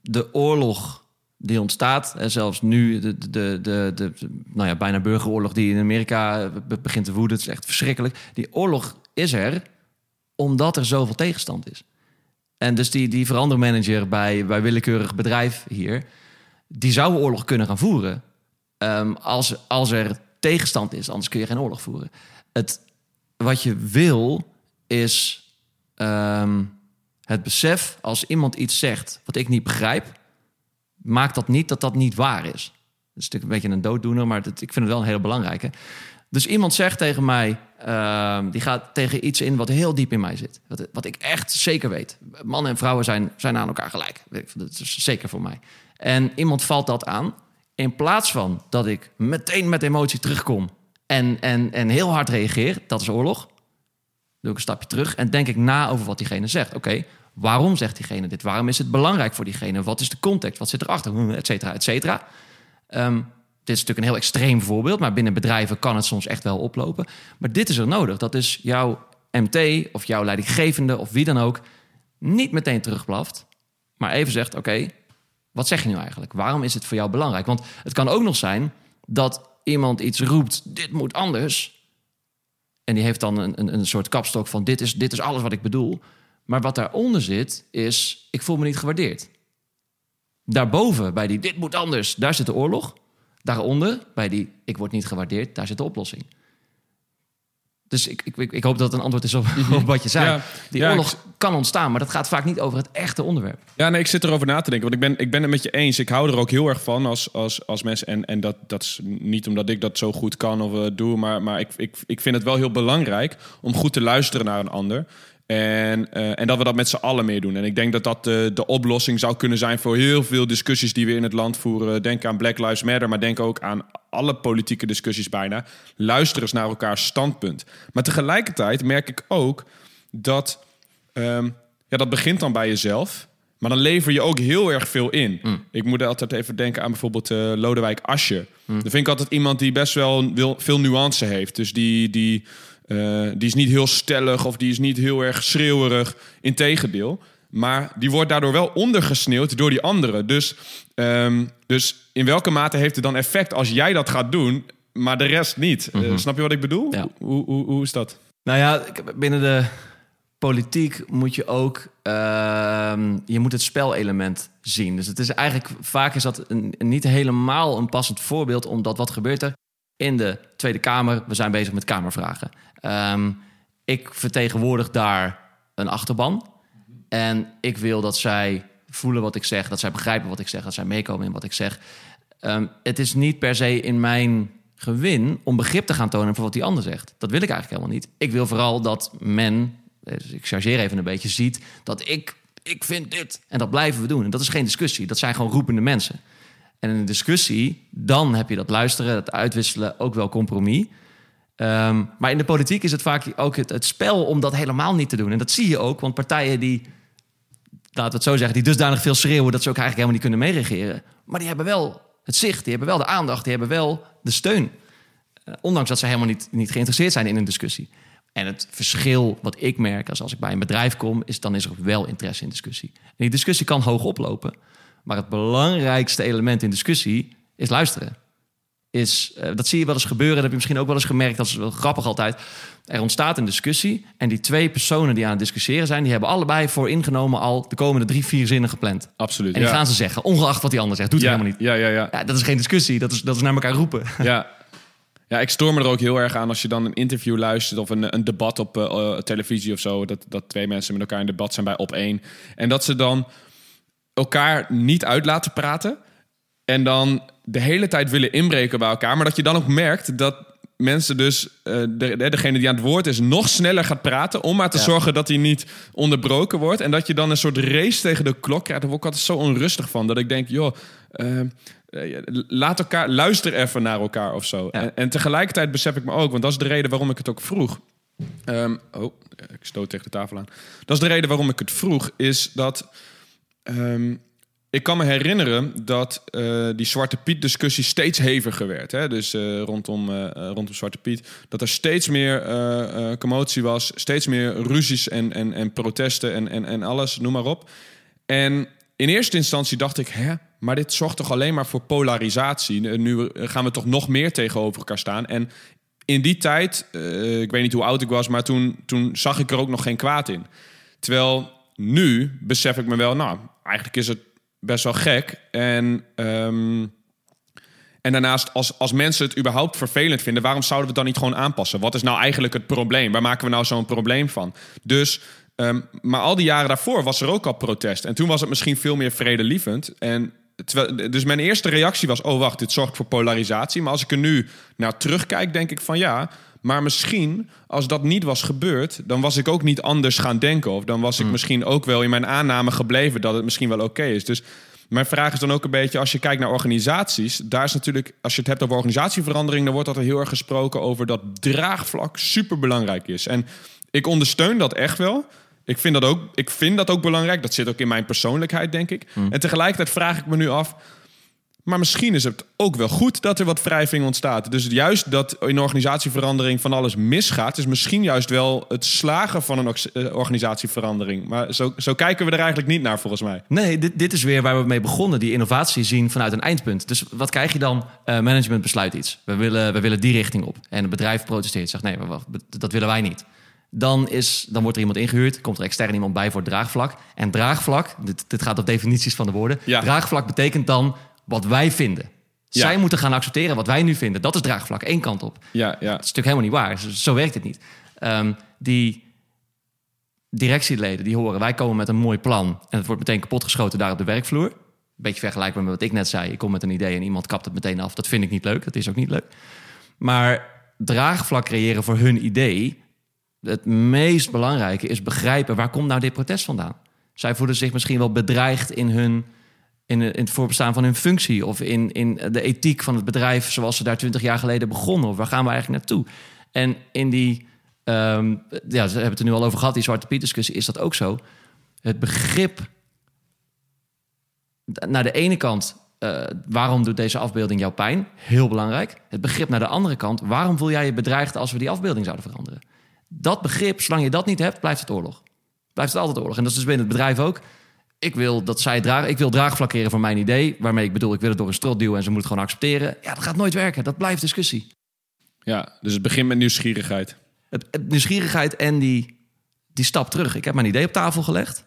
de oorlog die ontstaat, en zelfs nu de, de, de, de, nou ja, bijna burgeroorlog die in Amerika be- begint te woeden, het is echt verschrikkelijk. Die oorlog is er omdat er zoveel tegenstand is. En dus die, die verandermanager bij, bij willekeurig bedrijf hier, die zou oorlog kunnen gaan voeren ehm, als, als er tegenstand is. Anders kun je geen oorlog voeren. Het, wat je wil is ehm, het besef als iemand iets zegt wat ik niet begrijp, maakt dat niet dat dat niet waar is. Dat is natuurlijk een beetje een dooddoener, maar dat, ik vind het wel een hele belangrijke. Dus iemand zegt tegen mij, ehm, die gaat tegen iets in wat heel diep in mij zit. Wat, wat ik echt zeker weet. Mannen en vrouwen zijn, zijn aan elkaar gelijk. Dat is zeker voor mij. En iemand valt dat aan. In plaats van dat ik meteen met emotie terugkom en, en, en heel hard reageer, dat is oorlog doe ik een stapje terug en denk ik na over wat diegene zegt. Oké, waarom zegt diegene dit? Waarom is het belangrijk voor diegene? Wat is de context? Wat zit erachter? Hm, Et cetera, et cetera. Ehm, dit is natuurlijk een heel extreem voorbeeld, maar binnen bedrijven kan het soms echt wel oplopen. Maar dit is er nodig. Dat is jouw MT of jouw leidinggevende of wie dan ook niet meteen terugblaft, maar even zegt: Oké, wat zeg je nu eigenlijk? Waarom is het voor jou belangrijk? Want het kan ook nog zijn dat iemand iets roept: Dit moet anders. En die heeft dan een, een, een soort kapstok van dit is, dit is alles wat ik bedoel. Maar wat daaronder zit, is ik voel me niet gewaardeerd. Daarboven, bij die dit moet anders, daar zit de oorlog. Daaronder, bij die ik word niet gewaardeerd, daar zit de oplossing. Dus ik, ik, ik, hoop dat het een antwoord is op, [laughs] op wat je zei. Ja, die ja, oorlog ik- kan ontstaan. Maar dat gaat vaak niet over het echte onderwerp. Ja, nee, ik zit erover na te denken. Want ik ben, ik ben het met je eens. Ik hou er ook heel erg van als, als, als mensen. En, en dat, dat is niet omdat ik dat zo goed kan of uh, doe. Maar, maar ik, ik, ik vind het wel heel belangrijk om goed te luisteren naar een ander. En, uh, en dat we dat met z'n allen meer doen. En ik denk dat dat de, de oplossing zou kunnen zijn voor heel veel discussies die we in het land voeren. Denk aan Black Lives Matter, maar denk ook aan alle politieke discussies bijna. Luister eens naar elkaars standpunt. Maar tegelijkertijd merk ik ook dat um, ja, dat begint dan bij jezelf. Maar dan lever je ook heel erg veel in. Mm. Ik moet altijd even denken aan bijvoorbeeld uh, Lodewijk Asje. Mm. Dan vind ik altijd iemand die best wel veel nuance heeft. Dus die, die, uh, die is niet heel stellig of die is niet heel erg schreeuwerig. Integendeel. Maar die wordt daardoor wel ondergesneeuwd door die anderen. Dus, um, dus in welke mate heeft het dan effect als jij dat gaat doen, maar de rest niet? Mm -hmm. uh, snap je wat ik bedoel? Ja. Hoe, hoe, hoe is dat? Nou ja, binnen de politiek moet je ook uh, je moet het spelelement zien. Dus het is eigenlijk vaak is dat een, niet helemaal een passend voorbeeld, omdat wat gebeurt er in de Tweede Kamer? We zijn bezig met Kamervragen. Um, ik vertegenwoordig daar een achterban en ik wil dat zij voelen wat ik zeg, dat zij begrijpen wat ik zeg, dat zij meekomen in wat ik zeg. Um, het is niet per se in mijn gewin om begrip te gaan tonen voor wat die ander zegt. Dat wil ik eigenlijk helemaal niet. Ik wil vooral dat men dus ik chargeer even een beetje, ziet dat ik, ik vind dit. En dat blijven we doen. En dat is geen discussie. Dat zijn gewoon roepende mensen. En in een discussie, dan heb je dat luisteren, het uitwisselen, ook wel compromis. Um, maar in de politiek is het vaak ook het, spel om dat helemaal niet te doen. En dat zie je ook, want partijen die, laten we het zo zeggen, die dusdanig veel schreeuwen dat ze ook eigenlijk helemaal niet kunnen meeregeren. Maar die hebben wel het zicht, die hebben wel de aandacht, die hebben wel de steun. Uh, ondanks dat ze helemaal niet, niet geïnteresseerd zijn in een discussie. En het verschil wat ik merk als, als ik bij een bedrijf kom, is dan is er wel interesse in discussie. En die discussie kan hoog oplopen. Maar het belangrijkste element in discussie is luisteren. Is, uh, dat zie je wel eens gebeuren. Dat heb je misschien ook wel eens gemerkt. Dat is wel grappig altijd. Er ontstaat een discussie. En die twee personen die aan het discussiëren zijn... die hebben allebei voor ingenomen al de komende drie, vier zinnen gepland. Absoluut, En die ja. gaan ze zeggen. Ongeacht wat die ander zegt. Doet ja, het helemaal niet. Ja, ja, ja. ja, dat is geen discussie. Dat is, dat is naar elkaar roepen. Ja. Ja, ik stoor me er ook heel erg aan als je dan een interview luistert of een, een debat op uh, televisie of zo. Dat, dat twee mensen met elkaar in debat zijn bij op één. En dat ze dan elkaar niet uit laten praten. En dan de hele tijd willen inbreken bij elkaar. Maar dat je dan ook merkt dat mensen dus, uh, de, degene die aan het woord is, nog sneller gaat praten. Om maar te ja. zorgen dat hij niet onderbroken wordt. En dat je dan een soort race tegen de klok krijgt. Daar word ik altijd zo onrustig van. Dat ik denk, joh. Uh, laat elkaar, luister even naar elkaar of zo. Ja. En, en, tegelijkertijd besef ik me ook, want dat is de reden waarom ik het ook vroeg. Um, oh, ik stoot tegen de tafel aan. Dat is de reden waarom ik het vroeg, is dat. Um, ik kan me herinneren dat uh, die Zwarte Piet-discussie steeds heviger werd. Hè? Dus uh, rondom, uh, rondom Zwarte Piet. Dat er steeds meer commotie was, steeds meer ruzies en, en, en protesten en, en, en alles, noem maar op. En in eerste instantie dacht ik, hè, maar dit zorgt toch alleen maar voor polarisatie. Nu gaan we toch nog meer tegenover elkaar staan. En in die tijd, ik weet niet hoe oud ik was, maar toen, toen zag ik er ook nog geen kwaad in. Terwijl nu besef ik me wel, nou, eigenlijk is het best wel gek. En, um, en daarnaast, als, als mensen het überhaupt vervelend vinden, waarom zouden we het dan niet gewoon aanpassen? Wat is nou eigenlijk het probleem? Waar maken we nou zo'n probleem van? Dus Um, maar al die jaren daarvoor was er ook al protest. En toen was het misschien veel meer vredelievend. En terwijl, dus mijn eerste reactie was: oh wacht, dit zorgt voor polarisatie. Maar als ik er nu naar terugkijk, denk ik van ja. Maar misschien, als dat niet was gebeurd, dan was ik ook niet anders gaan denken. Of dan was ik mm. misschien ook wel in mijn aanname gebleven dat het misschien wel oké okay is. Dus mijn vraag is dan ook een beetje, als je kijkt naar organisaties, daar is natuurlijk, als je het hebt over organisatieverandering, dan wordt er heel erg gesproken over dat draagvlak super belangrijk is. En ik ondersteun dat echt wel. Ik vind, dat ook, ik vind dat ook belangrijk. Dat zit ook in mijn persoonlijkheid, denk ik. Mm. En tegelijkertijd vraag ik me nu af... maar misschien is het ook wel goed dat er wat wrijving ontstaat. Dus juist dat in organisatieverandering van alles misgaat... is misschien juist wel het slagen van een organisatieverandering. Maar zo, zo kijken we er eigenlijk niet naar, volgens mij. Nee, dit, dit is weer waar we mee begonnen. Die innovatie zien vanuit een eindpunt. Dus wat krijg je dan? Uh, management besluit iets. We willen, we willen die richting op. En het bedrijf protesteert. Zegt nee, dat willen wij niet. Dan, is, dan wordt er iemand ingehuurd, komt er extern iemand bij voor het draagvlak. En draagvlak, dit, dit gaat op definities van de woorden. Ja. Draagvlak betekent dan wat wij vinden. Ja. Zij moeten gaan accepteren wat wij nu vinden. Dat is draagvlak, één kant op. Ja, ja. Dat is natuurlijk helemaal niet waar. Zo, zo werkt het niet. Um, die, directieleden die horen, wij komen met een mooi plan en het wordt meteen kapotgeschoten daar op de werkvloer. Beetje vergelijkbaar met wat ik net zei. Ik kom met een idee en iemand kapt het meteen af. Dat vind ik niet leuk. Dat is ook niet leuk. Maar draagvlak creëren voor hun idee. Het meest belangrijke is begrijpen waar komt nou dit protest vandaan. Zij voelen zich misschien wel bedreigd in, hun, in, in het voorbestaan van hun functie of in, in de ethiek van het bedrijf zoals ze daar twintig jaar geleden begonnen. Of waar gaan we eigenlijk naartoe? En in die, ehm, ja, ze hebben het er nu al over gehad, die Zwarte Piet discussie, is dat ook zo. Het begrip naar de ene kant, uh, waarom doet deze afbeelding jou pijn? Heel belangrijk. Het begrip naar de andere kant, waarom voel jij je bedreigd als we die afbeelding zouden veranderen? Dat begrip, zolang je dat niet hebt, blijft het oorlog. Blijft het altijd oorlog. En dat is dus binnen het bedrijf ook. Ik wil dat zij dragen. Ik wil draagvlak creëren voor mijn idee. Waarmee ik bedoel, ik wil het door een strot duwen en ze moeten het gewoon accepteren. Ja, dat gaat nooit werken. Dat blijft discussie. Ja, dus het begint met nieuwsgierigheid. Het, het, nieuwsgierigheid en die, die stap terug. Ik heb mijn idee op tafel gelegd.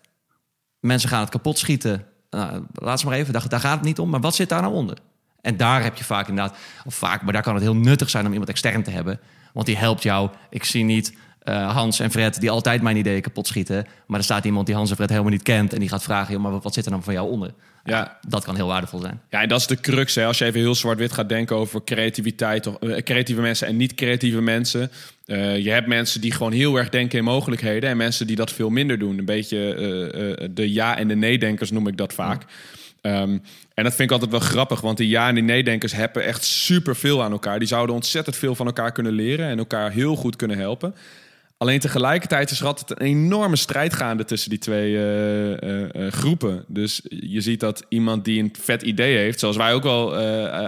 Mensen gaan het kapot schieten nou, laat ze maar even, daar, daar, gaat het niet om. Maar wat zit daar nou onder? En daar heb je vaak inderdaad, of vaak, maar daar kan het heel nuttig zijn om iemand extern te hebben. Want die helpt jou. Ik zie niet uh, Hans en Fred die altijd mijn ideeën kapot schieten. Maar er staat iemand die Hans en Fred helemaal niet kent. En die gaat vragen, maar wat zit er dan van jou onder? Ja. Dat kan heel waardevol zijn. Ja, en dat is de crux. Hè. Als je even heel zwart-wit gaat denken over creativiteit, of, uh, creatieve mensen en niet-creatieve mensen. Uh, je hebt mensen die gewoon heel erg denken in mogelijkheden. En mensen die dat veel minder doen. Een beetje de ja- en de nee-denkers noem ik dat vaak. Um, en dat vind ik altijd wel grappig, want die ja- en die nee-denkers hebben echt super veel aan elkaar. Die zouden ontzettend veel van elkaar kunnen leren en elkaar heel goed kunnen helpen. Alleen tegelijkertijd is er altijd een enorme strijd gaande tussen die twee uh, uh, uh, groepen. Dus je ziet dat iemand die een vet idee heeft, zoals wij ook al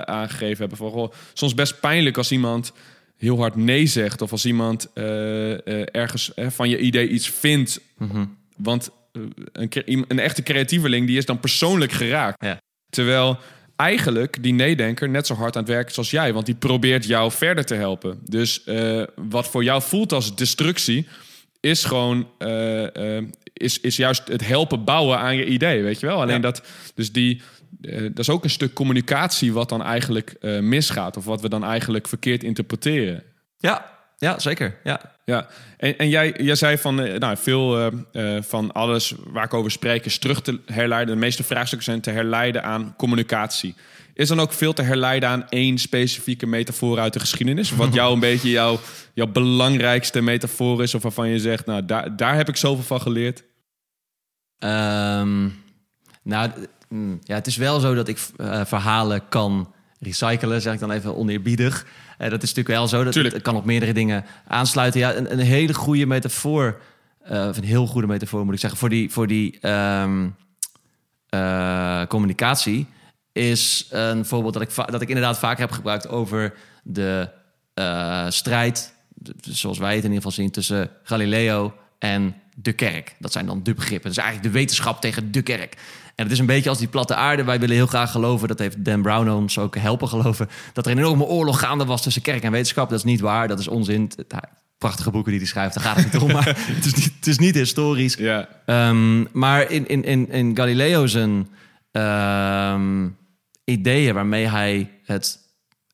aangegeven hebben, van goh, soms best pijnlijk als iemand heel hard nee zegt of als iemand ergens van je idee iets vindt. Mm -hmm. Want een, een, echte creatieveling die is dan persoonlijk geraakt. Ja. Terwijl eigenlijk die nee-denker net zo hard aan het werken als jij. Want die probeert jou verder te helpen. Dus uh, wat voor jou voelt als destructie, is gewoon. Uh, uh, is, is juist het helpen bouwen aan je idee. Weet je wel? Alleen ja. dat. Dus die. dat is ook een stuk communicatie wat dan eigenlijk misgaat. Of wat we dan eigenlijk verkeerd interpreteren. Ja, ja, zeker. Ja. Ja, en, en jij, jij zei van nou, veel uh, uh, van alles waar ik over spreek is terug te herleiden. De meeste vraagstukken zijn te herleiden aan communicatie. Is dan ook veel te herleiden aan één specifieke metafoor uit de geschiedenis? Wat [laughs] jou een beetje jouw, jouw belangrijkste metafoor is, of waarvan je zegt, nou, daar, daar heb ik zoveel van geleerd? Um, nou, ja, het is wel zo dat ik uh, verhalen kan recyclen, zeg ik dan even oneerbiedig. Uh, dat is natuurlijk wel zo. Dat het, kan op meerdere dingen aansluiten. Ja, een, een hele goede metafoor, uh, of een heel goede metafoor moet ik zeggen, voor die, voor die um, uh, communicatie is een voorbeeld dat ik, dat ik inderdaad vaak heb gebruikt over de strijd, zoals wij het in ieder geval zien, tussen Galileo en de kerk. Dat zijn dan de begrippen. Dus eigenlijk de wetenschap tegen de kerk. En het is een beetje als die platte aarde. Wij willen heel graag geloven, dat heeft Dan Brown ons ook helpen geloven, dat er een enorme oorlog gaande was tussen kerk en wetenschap. Dat is niet waar, dat is onzin. Prachtige boeken die hij schrijft, daar gaat het niet om. Maar [laughs] het is niet, het is niet historisch. Ja. Um, maar in, in, in, in Galileo zijn um, ideeën waarmee hij het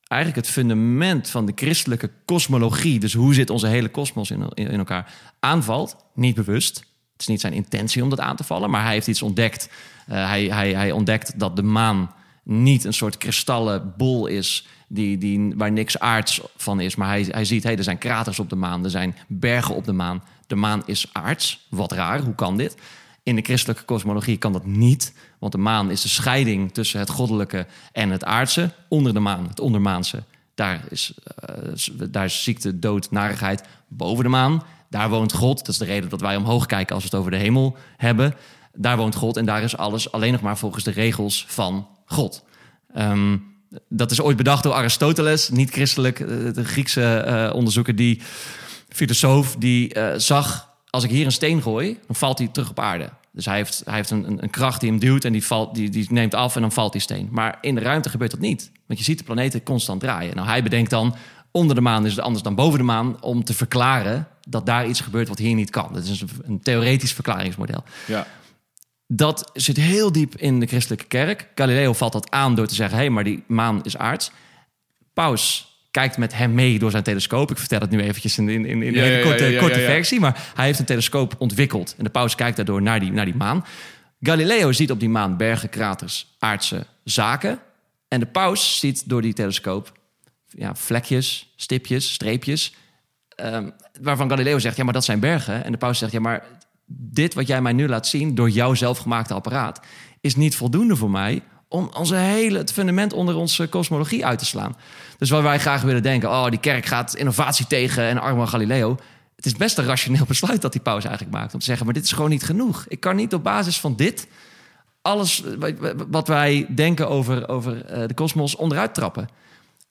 eigenlijk het fundament van de christelijke kosmologie, dus hoe zit onze hele kosmos in, in, in, elkaar, aanvalt. Niet bewust. Het is niet zijn intentie om dat aan te vallen, maar hij heeft iets ontdekt. Uh, hij, hij, hij ontdekt dat de maan niet een soort kristallen bol is die, die, waar niks aards van is. Maar hij, hij ziet, hey, er zijn kraters op de maan, er zijn bergen op de maan. De maan is aards. Wat raar, hoe kan dit? In de christelijke kosmologie kan dat niet, want de maan is de scheiding tussen het goddelijke en het aardse. Onder de maan, het ondermaanse, daar is, uh, daar is ziekte, dood, narigheid. Boven de maan, daar woont God. Dat is de reden dat wij omhoog kijken als we het over de hemel hebben. Daar woont God en daar is alles alleen nog maar volgens de regels van God. Um, dat is ooit bedacht door Aristoteles, niet christelijk, de Griekse uh, onderzoeker, die filosoof, die uh, zag als ik hier een steen gooi, dan valt hij terug op aarde. Dus hij heeft, hij heeft een, een kracht die hem duwt en die, valt, die, die neemt af en dan valt die steen. Maar in de ruimte gebeurt dat niet. Want je ziet de planeten constant draaien. Nou, hij bedenkt dan, onder de maan is het anders dan boven de maan... om te verklaren dat daar iets gebeurt wat hier niet kan. Dat is een, een theoretisch verklaringsmodel. Ja. Dat zit heel diep in de christelijke kerk. Galileo valt dat aan door te zeggen... hé, hey, maar die maan is aards. Paus kijkt met hem mee door zijn telescoop. Ik vertel het nu eventjes in, in, in een Ja, hele korte, ja, ja, korte versie. Maar hij heeft een telescoop ontwikkeld. En de paus kijkt daardoor naar die, naar die maan. Galileo ziet op die maan bergen, kraters, aardse zaken. En de paus ziet door die telescoop ja, vlekjes, stipjes, streepjes. ehm, waarvan Galileo zegt, ja, maar dat zijn bergen. En de paus zegt, ja, maar dit wat jij mij nu laat zien... door jouw zelfgemaakte apparaat... is niet voldoende voor mij om onze hele, het fundament onder onze kosmologie uit te slaan. Dus waar wij graag willen denken... oh, die kerk gaat innovatie tegen en arme Galileo... Het is best een rationeel [laughs] besluit dat die paus eigenlijk maakt. Om te zeggen, maar dit is gewoon niet genoeg. Ik kan niet op basis van dit alles wat wij denken over, over eh, de kosmos onderuit trappen.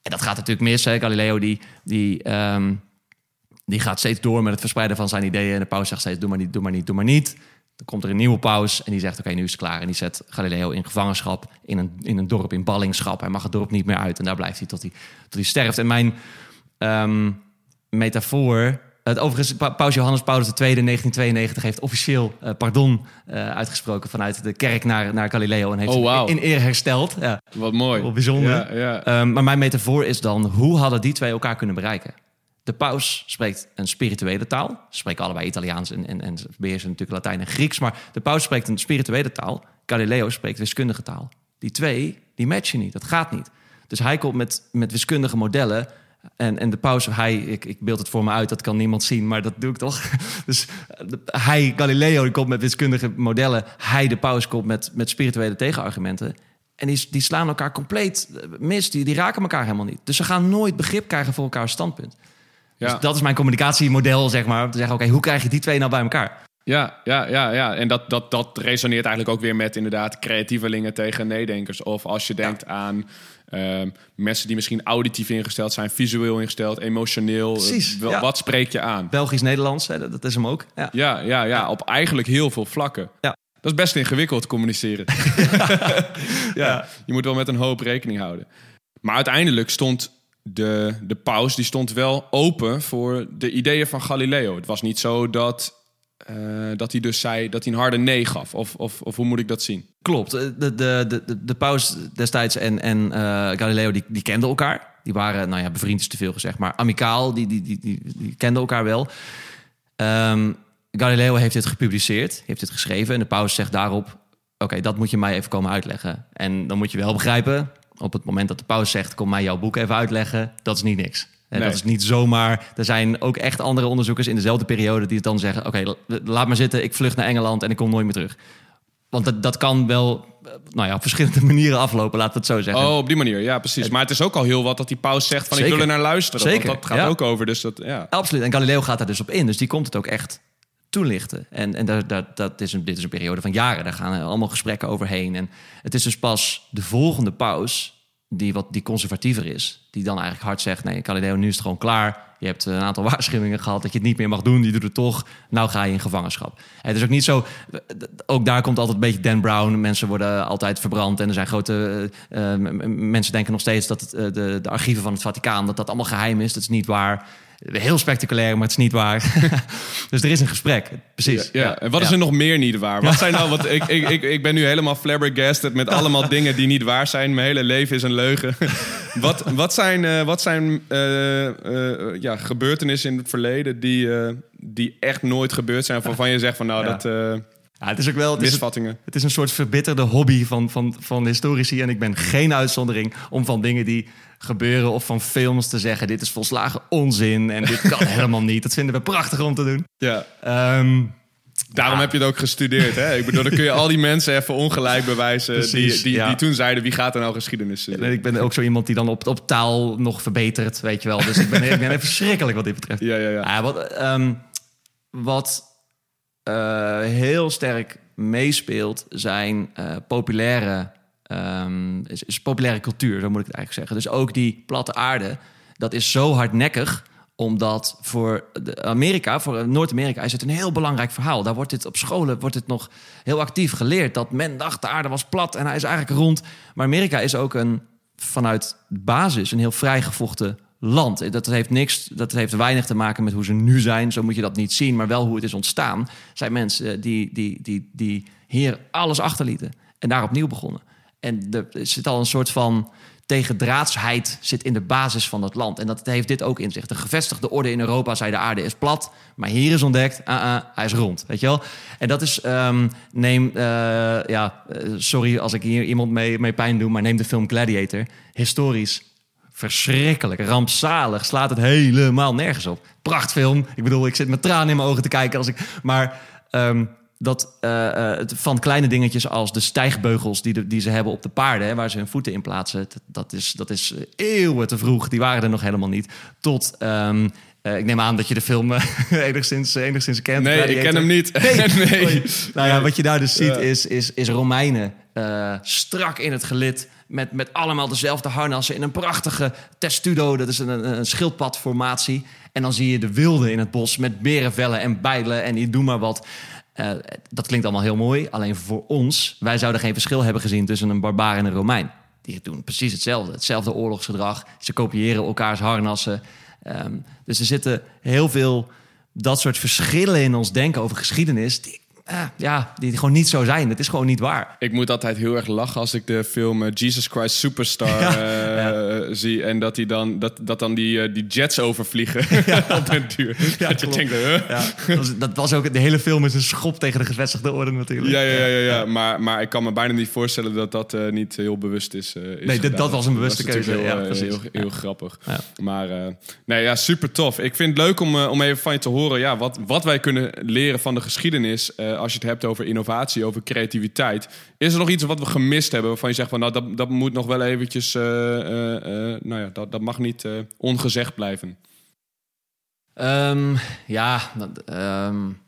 En dat gaat natuurlijk mis. Hè? Galileo die, die, ehm, die gaat steeds door met het verspreiden van zijn ideeën. En de paus zegt doe maar niet, doe maar niet, doe maar niet. Dan komt er een nieuwe paus en die zegt, oké, nu is het klaar. En die zet Galileo in gevangenschap in een, in een dorp in ballingschap. Hij mag het dorp niet meer uit en daar blijft hij tot hij, tot hij sterft. En mijn ehm, metafoor... Het overigens, Pa- paus Johannes Paulus II in 1992 heeft officieel eh, pardon eh, uitgesproken vanuit de kerk naar, naar Galileo en heeft Oh, in eer hersteld. Ja. Wat mooi. Wel bijzonder. Ja, ja. Ehm, maar mijn metafoor is dan, hoe hadden die twee elkaar kunnen bereiken? De paus spreekt een spirituele taal. Ze spreken allebei Italiaans en, en, en beheersen natuurlijk Latijn en Grieks. Maar de paus spreekt een spirituele taal. Galileo spreekt wiskundige taal. Die twee, die matchen niet. Dat gaat niet. Dus hij komt met, met wiskundige modellen. En, en de paus, hij, ik, ik beeld het voor me uit, dat kan niemand zien, maar dat doe ik toch. [laughs] Dus eh, hij, Galileo, die komt met wiskundige modellen. Hij, de paus, komt met, met spirituele tegenargumenten. En die, die slaan elkaar compleet eh, mis. Die, die raken elkaar helemaal niet. Dus ze gaan nooit begrip krijgen voor elkaar standpunt. Ja. Dus dat is mijn communicatiemodel, zeg maar. Om te zeggen, oké, hoe krijg je die twee nou bij elkaar? Ja, ja, ja, ja. En dat, dat, dat resoneert eigenlijk ook weer met inderdaad creatievelingen tegen needenkers. Of als je denkt aan ehm, mensen die misschien auditief ingesteld zijn, visueel ingesteld, emotioneel. Precies, Eh, wel- ja. Wat spreek je aan? Belgisch-Nederlands, dat, dat is hem ook. Ja. Ja, ja, ja, op eigenlijk heel veel vlakken. Ja. Dat is best ingewikkeld communiceren. [laughs] ja, je moet wel met een hoop rekening houden. Maar uiteindelijk stond de, de paus die stond wel open voor de ideeën van Galileo. Het was niet zo dat, eh, dat hij dus zei dat hij een harde nee gaf. Of, of, of hoe moet ik dat zien? Klopt. De, de, de, de, de paus destijds en, en eh, Galileo, die, die kenden elkaar. Die waren, nou ja, bevriend is te veel gezegd, maar amicaal, die, die, die, die, die kenden elkaar wel. Ehm, Galileo heeft dit gepubliceerd, heeft dit geschreven. En de paus zegt daarop, oké, dat moet je mij even komen uitleggen. En dan moet je wel begrijpen, op het moment dat de paus zegt... kom mij jouw boek even uitleggen, dat is niet niks. En Nee. Dat is niet zomaar. Er zijn ook echt andere onderzoekers in dezelfde periode... die het dan zeggen, oké, la- laat maar zitten, ik vlucht naar Engeland... en ik kom nooit meer terug. Want dat, dat kan wel eh, nou ja, op verschillende [laughs] manieren aflopen, laten we het zo zeggen. Oh, op die manier. Ja, precies. Maar het is ook al heel wat dat die paus zegt van ik wil er naar luisteren. Zeker, Want dat gaat ja. ook over. Dus dat, ja. Absoluut. En Galileo gaat daar dus op in. Dus die komt het ook echt toelichten. En, en daar, daar, dat is een, dit is een periode van jaren. Daar gaan allemaal gesprekken overheen. En het is dus pas de volgende paus die wat die conservatiever is. Die dan eigenlijk hard zegt, nee, Galileo, nu is het gewoon klaar. Je hebt een aantal [laughs] waarschuwingen gehad dat je het niet meer mag doen. Je doet het toch. Nou ga je in gevangenschap. Het is ook niet zo... Ook daar komt altijd een beetje Dan Brown. Mensen worden altijd verbrand. En er zijn grote... eh, eh, mensen denken nog steeds dat eh, de, de archieven van het Vaticaan... dat dat allemaal geheim is. Dat is niet waar. Heel spectaculair, maar het is niet waar. [laughs] dus er is een gesprek. Precies. Ja, ja. En wat is er nog meer niet waar? Wat [laughs] zijn nou, wat, ik, ik, ik, ik ben nu helemaal flabbergasted met allemaal [laughs] dingen die niet waar zijn. Mijn hele leven is een leugen. wat, wat zijn, eh, wat zijn eh, eh, ja, gebeurtenissen in het verleden die, die echt nooit gebeurd zijn? Waarvan je zegt van nou, dat Ja, het is ook wel... Het is, misvattingen. Het is een soort verbitterde hobby van, van, van historici. En ik ben geen uitzondering om van dingen die gebeuren of van films te zeggen: dit is volslagen onzin en dit kan [laughs] helemaal niet. Dat vinden we prachtig om te doen. Ja. Ehm, Daarom heb je het ook gestudeerd. Hè? Ik bedoel, dan kun je al die mensen even ongelijk bewijzen. Die, Precies, die, ja. die toen zeiden: wie gaat er nou geschiedenis en ik ben ook zo iemand die dan op, op taal nog verbetert, weet je wel. Dus ik ben, ik ben even [laughs] verschrikkelijk wat dit betreft. Ja, ja, ja. Ja, wat ehm, wat eh, heel sterk meespeelt zijn eh, populaire, ehm, is, populaire cultuur, zo moet ik het eigenlijk zeggen. Dus ook die platte aarde, dat is zo hardnekkig omdat voor Amerika, voor Noord-Amerika, is het een heel belangrijk verhaal. Daar wordt dit op scholen wordt het nog heel actief geleerd. Dat men dacht de aarde was plat en hij is eigenlijk rond. Maar Amerika is ook een vanuit basis een heel vrijgevochten land. Dat heeft niks, dat heeft weinig te maken met hoe ze nu zijn. Zo moet je dat niet zien, maar wel hoe het is ontstaan. Zijn mensen die, die, die, die hier alles achterlieten en daar opnieuw begonnen. En er zit al een soort van tegendraadsheid zit in de basis van dat land. En dat heeft dit ook in zich. De gevestigde orde in Europa zei de aarde is plat, maar hier is ontdekt, uh -uh, hij is rond. Weet je wel? En dat is, um, neem, uh, ja, sorry als ik hier iemand mee, mee pijn doe, maar neem de film Gladiator. Historisch verschrikkelijk, rampzalig, slaat het helemaal nergens op. Prachtfilm. Ik bedoel, ik zit met tranen in mijn ogen te kijken als ik. Maar um, dat uh, uh, van kleine dingetjes als de stijgbeugels die, de, die ze hebben op de paarden, hè, waar ze hun voeten in plaatsen, dat is, dat is eeuwen te vroeg. Die waren er nog helemaal niet. Tot. Um, uh, ik neem aan dat je de film [laughs] enigszins, enigszins kent. Nee, ik ken hem niet. [laughs] Nee. nee. Nou ja, wat je daar dus ziet is, is, is Romeinen strak in het gelid. Met, met allemaal dezelfde harnassen in een prachtige testudo. Dat is een, een, schildpadformatie. En dan zie je de wilden in het bos met berenvellen en bijlen en je doe maar wat. Uh, dat klinkt allemaal heel mooi. Alleen voor ons, wij zouden geen verschil hebben gezien tussen een barbaar en een Romein. Die doen precies hetzelfde. Hetzelfde oorlogsgedrag. Ze kopiëren elkaars harnassen. Um, dus er zitten heel veel dat soort verschillen in ons denken over geschiedenis. Die, uh, ja, die gewoon niet zo zijn. Het is gewoon niet waar. Ik moet altijd heel erg lachen als ik de film uh, Jesus Christ Superstar [laughs] ja, uh, ja. zie. En dat, die dan, dat, dat dan die, die jets overvliegen [laughs] ja. [laughs] op duur. Dat je denkt, huh? ja. dat, was, dat, was, ook de hele film is een schop tegen de gevestigde orde natuurlijk. Ja, ja, ja, ja, Maar, maar ik kan me bijna niet voorstellen dat dat niet heel bewust is. is nee, dat, dat was een bewuste keuze. Heel, ja, heel, heel grappig. Maar nee, ja, super tof. Ik vind het leuk om, om even van je te horen ja, wat, wat wij kunnen leren van de geschiedenis. Als je het hebt over innovatie, over creativiteit. Is er nog iets wat we gemist hebben waarvan je zegt van nou dat, dat moet nog wel eventjes, uh, uh, nou ja, dat, dat mag niet ongezegd blijven? Um, ja, um,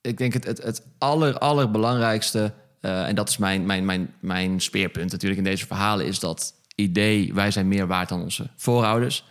ik denk het, het, het aller, allerbelangrijkste, en dat is mijn, mijn, mijn, mijn speerpunt natuurlijk in deze verhalen, is dat idee, wij zijn meer waard dan onze voorouders.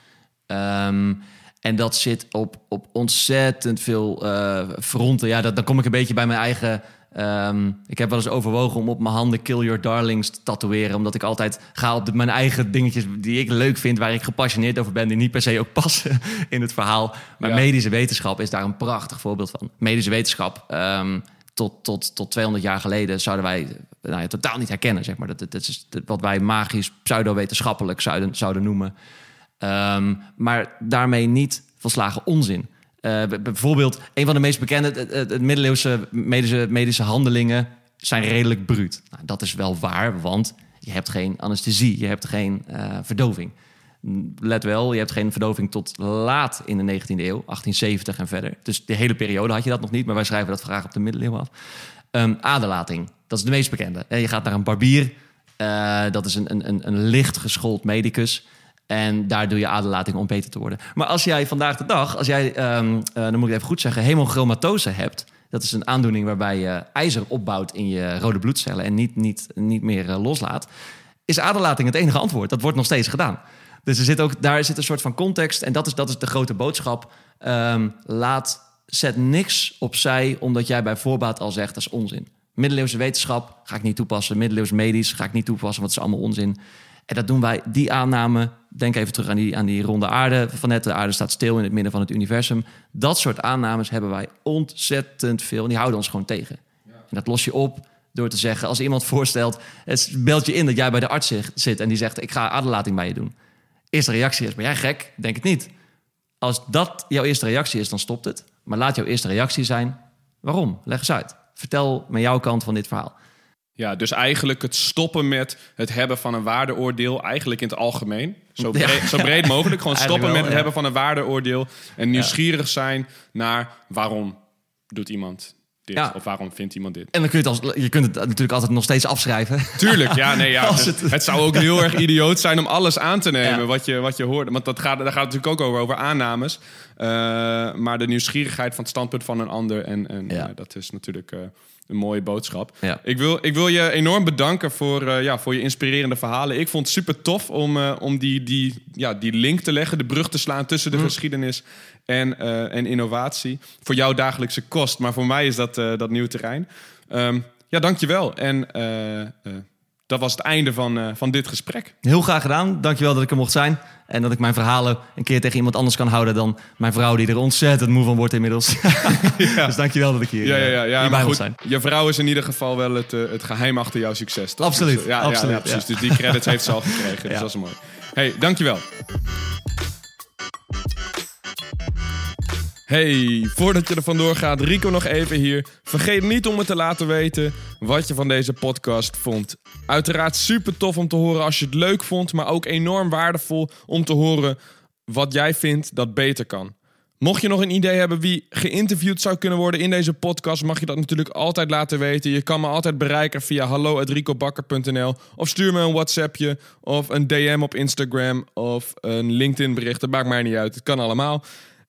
Um, en dat zit op, op ontzettend veel uh, fronten. Ja, dat, dan kom ik een beetje bij mijn eigen. Um, ik heb wel eens overwogen om op mijn handen Kill Your Darlings te tatoeëren. Omdat ik altijd ga op de, mijn eigen dingetjes die ik leuk vind, waar ik gepassioneerd over ben, die niet per se ook passen [laughs] in het verhaal. Maar ja. medische wetenschap is daar een prachtig voorbeeld van. Medische wetenschap. Um, tot, tot, tot 200 jaar geleden zouden wij nou ja, totaal niet herkennen. Zeg maar. dat, dat is wat wij magisch, pseudo-wetenschappelijk zouden, zouden noemen. Um, maar daarmee niet volslagen onzin. Uh, bijvoorbeeld, een van de meest bekende de, de middeleeuwse medische, medische handelingen zijn redelijk bruut. Nou, dat is wel waar, want je hebt geen anesthesie, je hebt geen uh, verdoving. Let wel, je hebt geen verdoving tot laat in de 19e eeuw, 1870 en verder. Dus de hele periode had je dat nog niet, maar wij schrijven dat graag op de middeleeuwen af. Um, aderlating, dat is de meest bekende. Je gaat naar een barbier, dat is een, een, een licht geschoold medicus. En daar doe je aderlating om beter te worden. Maar als jij vandaag de dag, als jij, um, dan moet ik even goed zeggen, hemochromatose hebt. Dat is een aandoening waarbij je ijzer opbouwt in je rode bloedcellen en niet, niet, niet meer uh, loslaat. Is aderlating het enige antwoord? Dat wordt nog steeds gedaan. Dus er zit ook, daar zit een soort van context. En dat is, dat is de grote boodschap. Um, laat, zet niks opzij omdat jij bij voorbaat al zegt dat is onzin. Middeleeuwse wetenschap ga ik niet toepassen. Middeleeuws medisch ga ik niet toepassen, want het is allemaal onzin. En dat doen wij, die aanname. Denk even terug aan die, aan die ronde aarde van net. De aarde staat stil in het midden van het universum. Dat soort aannames hebben wij ontzettend veel. En die houden ons gewoon tegen. Ja. En dat los je op door te zeggen... als iemand voorstelt, het belt je in dat jij bij de arts zit... en die zegt, ik ga aderlating bij je doen. Eerste reactie is, ben jij gek? Denk het niet. Als dat jouw eerste reactie is, dan stopt het. Maar laat jouw eerste reactie zijn, waarom? Leg eens uit. Vertel me jouw kant van dit verhaal. Ja, dus eigenlijk het stoppen met het hebben van een waardeoordeel, eigenlijk in het algemeen. Zo breed, ja. zo breed mogelijk. Gewoon [laughs] stoppen wel, met het ja. hebben van een waardeoordeel. En nieuwsgierig zijn naar waarom doet iemand dit? Ja. Of waarom vindt iemand dit? En dan kun je het, als, je kunt het natuurlijk altijd nog steeds afschrijven. Tuurlijk, ja. Nee, ja [laughs] het, het, zou ook heel erg idioot zijn om alles aan te nemen ja. wat, je, wat je hoort. Want dat gaat, daar gaat het natuurlijk ook over, over aannames. Uh, maar de nieuwsgierigheid van het standpunt van een ander. En, en ja. uh, dat is natuurlijk... Uh, een mooie boodschap. Ja. Ik, wil, ik wil je enorm bedanken voor, uh, ja, voor je inspirerende verhalen. Ik vond het super tof om, uh, om die, die, ja, die link te leggen, de brug te slaan tussen de mm. geschiedenis en, uh, en innovatie. Voor jouw dagelijkse kost, maar voor mij is dat, dat nieuw terrein. Um, ja, dankjewel. En dat was het einde van, uh, van dit gesprek. Heel graag gedaan. Dankjewel dat ik er mocht zijn. En dat ik mijn verhalen een keer tegen iemand anders kan houden dan mijn vrouw, die er ontzettend moe van wordt inmiddels. [laughs] ja. Dus dankjewel dat ik hier, ja, ja, ja, ja, goed, zijn. Je vrouw is in ieder geval wel het, uh, het geheim achter jouw succes. Toch? Absoluut. Dus, ja, absoluut, ja, precies. Dus die credits heeft ze al gekregen. Dus dat is mooi. hey, dankjewel. Hey, voordat je er vandoor gaat, Rico nog even hier. Vergeet niet om me te laten weten wat je van deze podcast vond. Uiteraard super tof om te horen als je het leuk vond, maar ook enorm waardevol om te horen wat jij vindt dat beter kan. Mocht je nog een idee hebben wie geïnterviewd zou kunnen worden in deze podcast, mag je dat natuurlijk altijd laten weten. Je kan me altijd bereiken via hallo.ricobakker.nl of stuur me een WhatsAppje of een DM op Instagram of een LinkedIn bericht. Dat maakt mij niet uit. Het kan allemaal.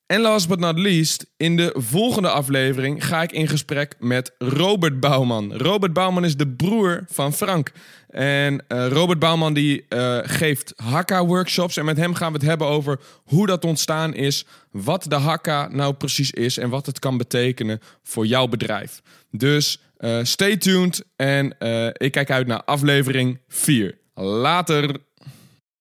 En last but not least, in de volgende aflevering ga ik in gesprek met Robert Bouwman. Robert Bouwman is de broer van Frank. En uh, Robert Bouwman die uh, geeft Hakka-workshops. En met hem gaan we het hebben over hoe dat ontstaan is. Wat de Hakka nou precies is en wat het kan betekenen voor jouw bedrijf. Dus uh, stay tuned en ik kijk uit naar aflevering 4. Later!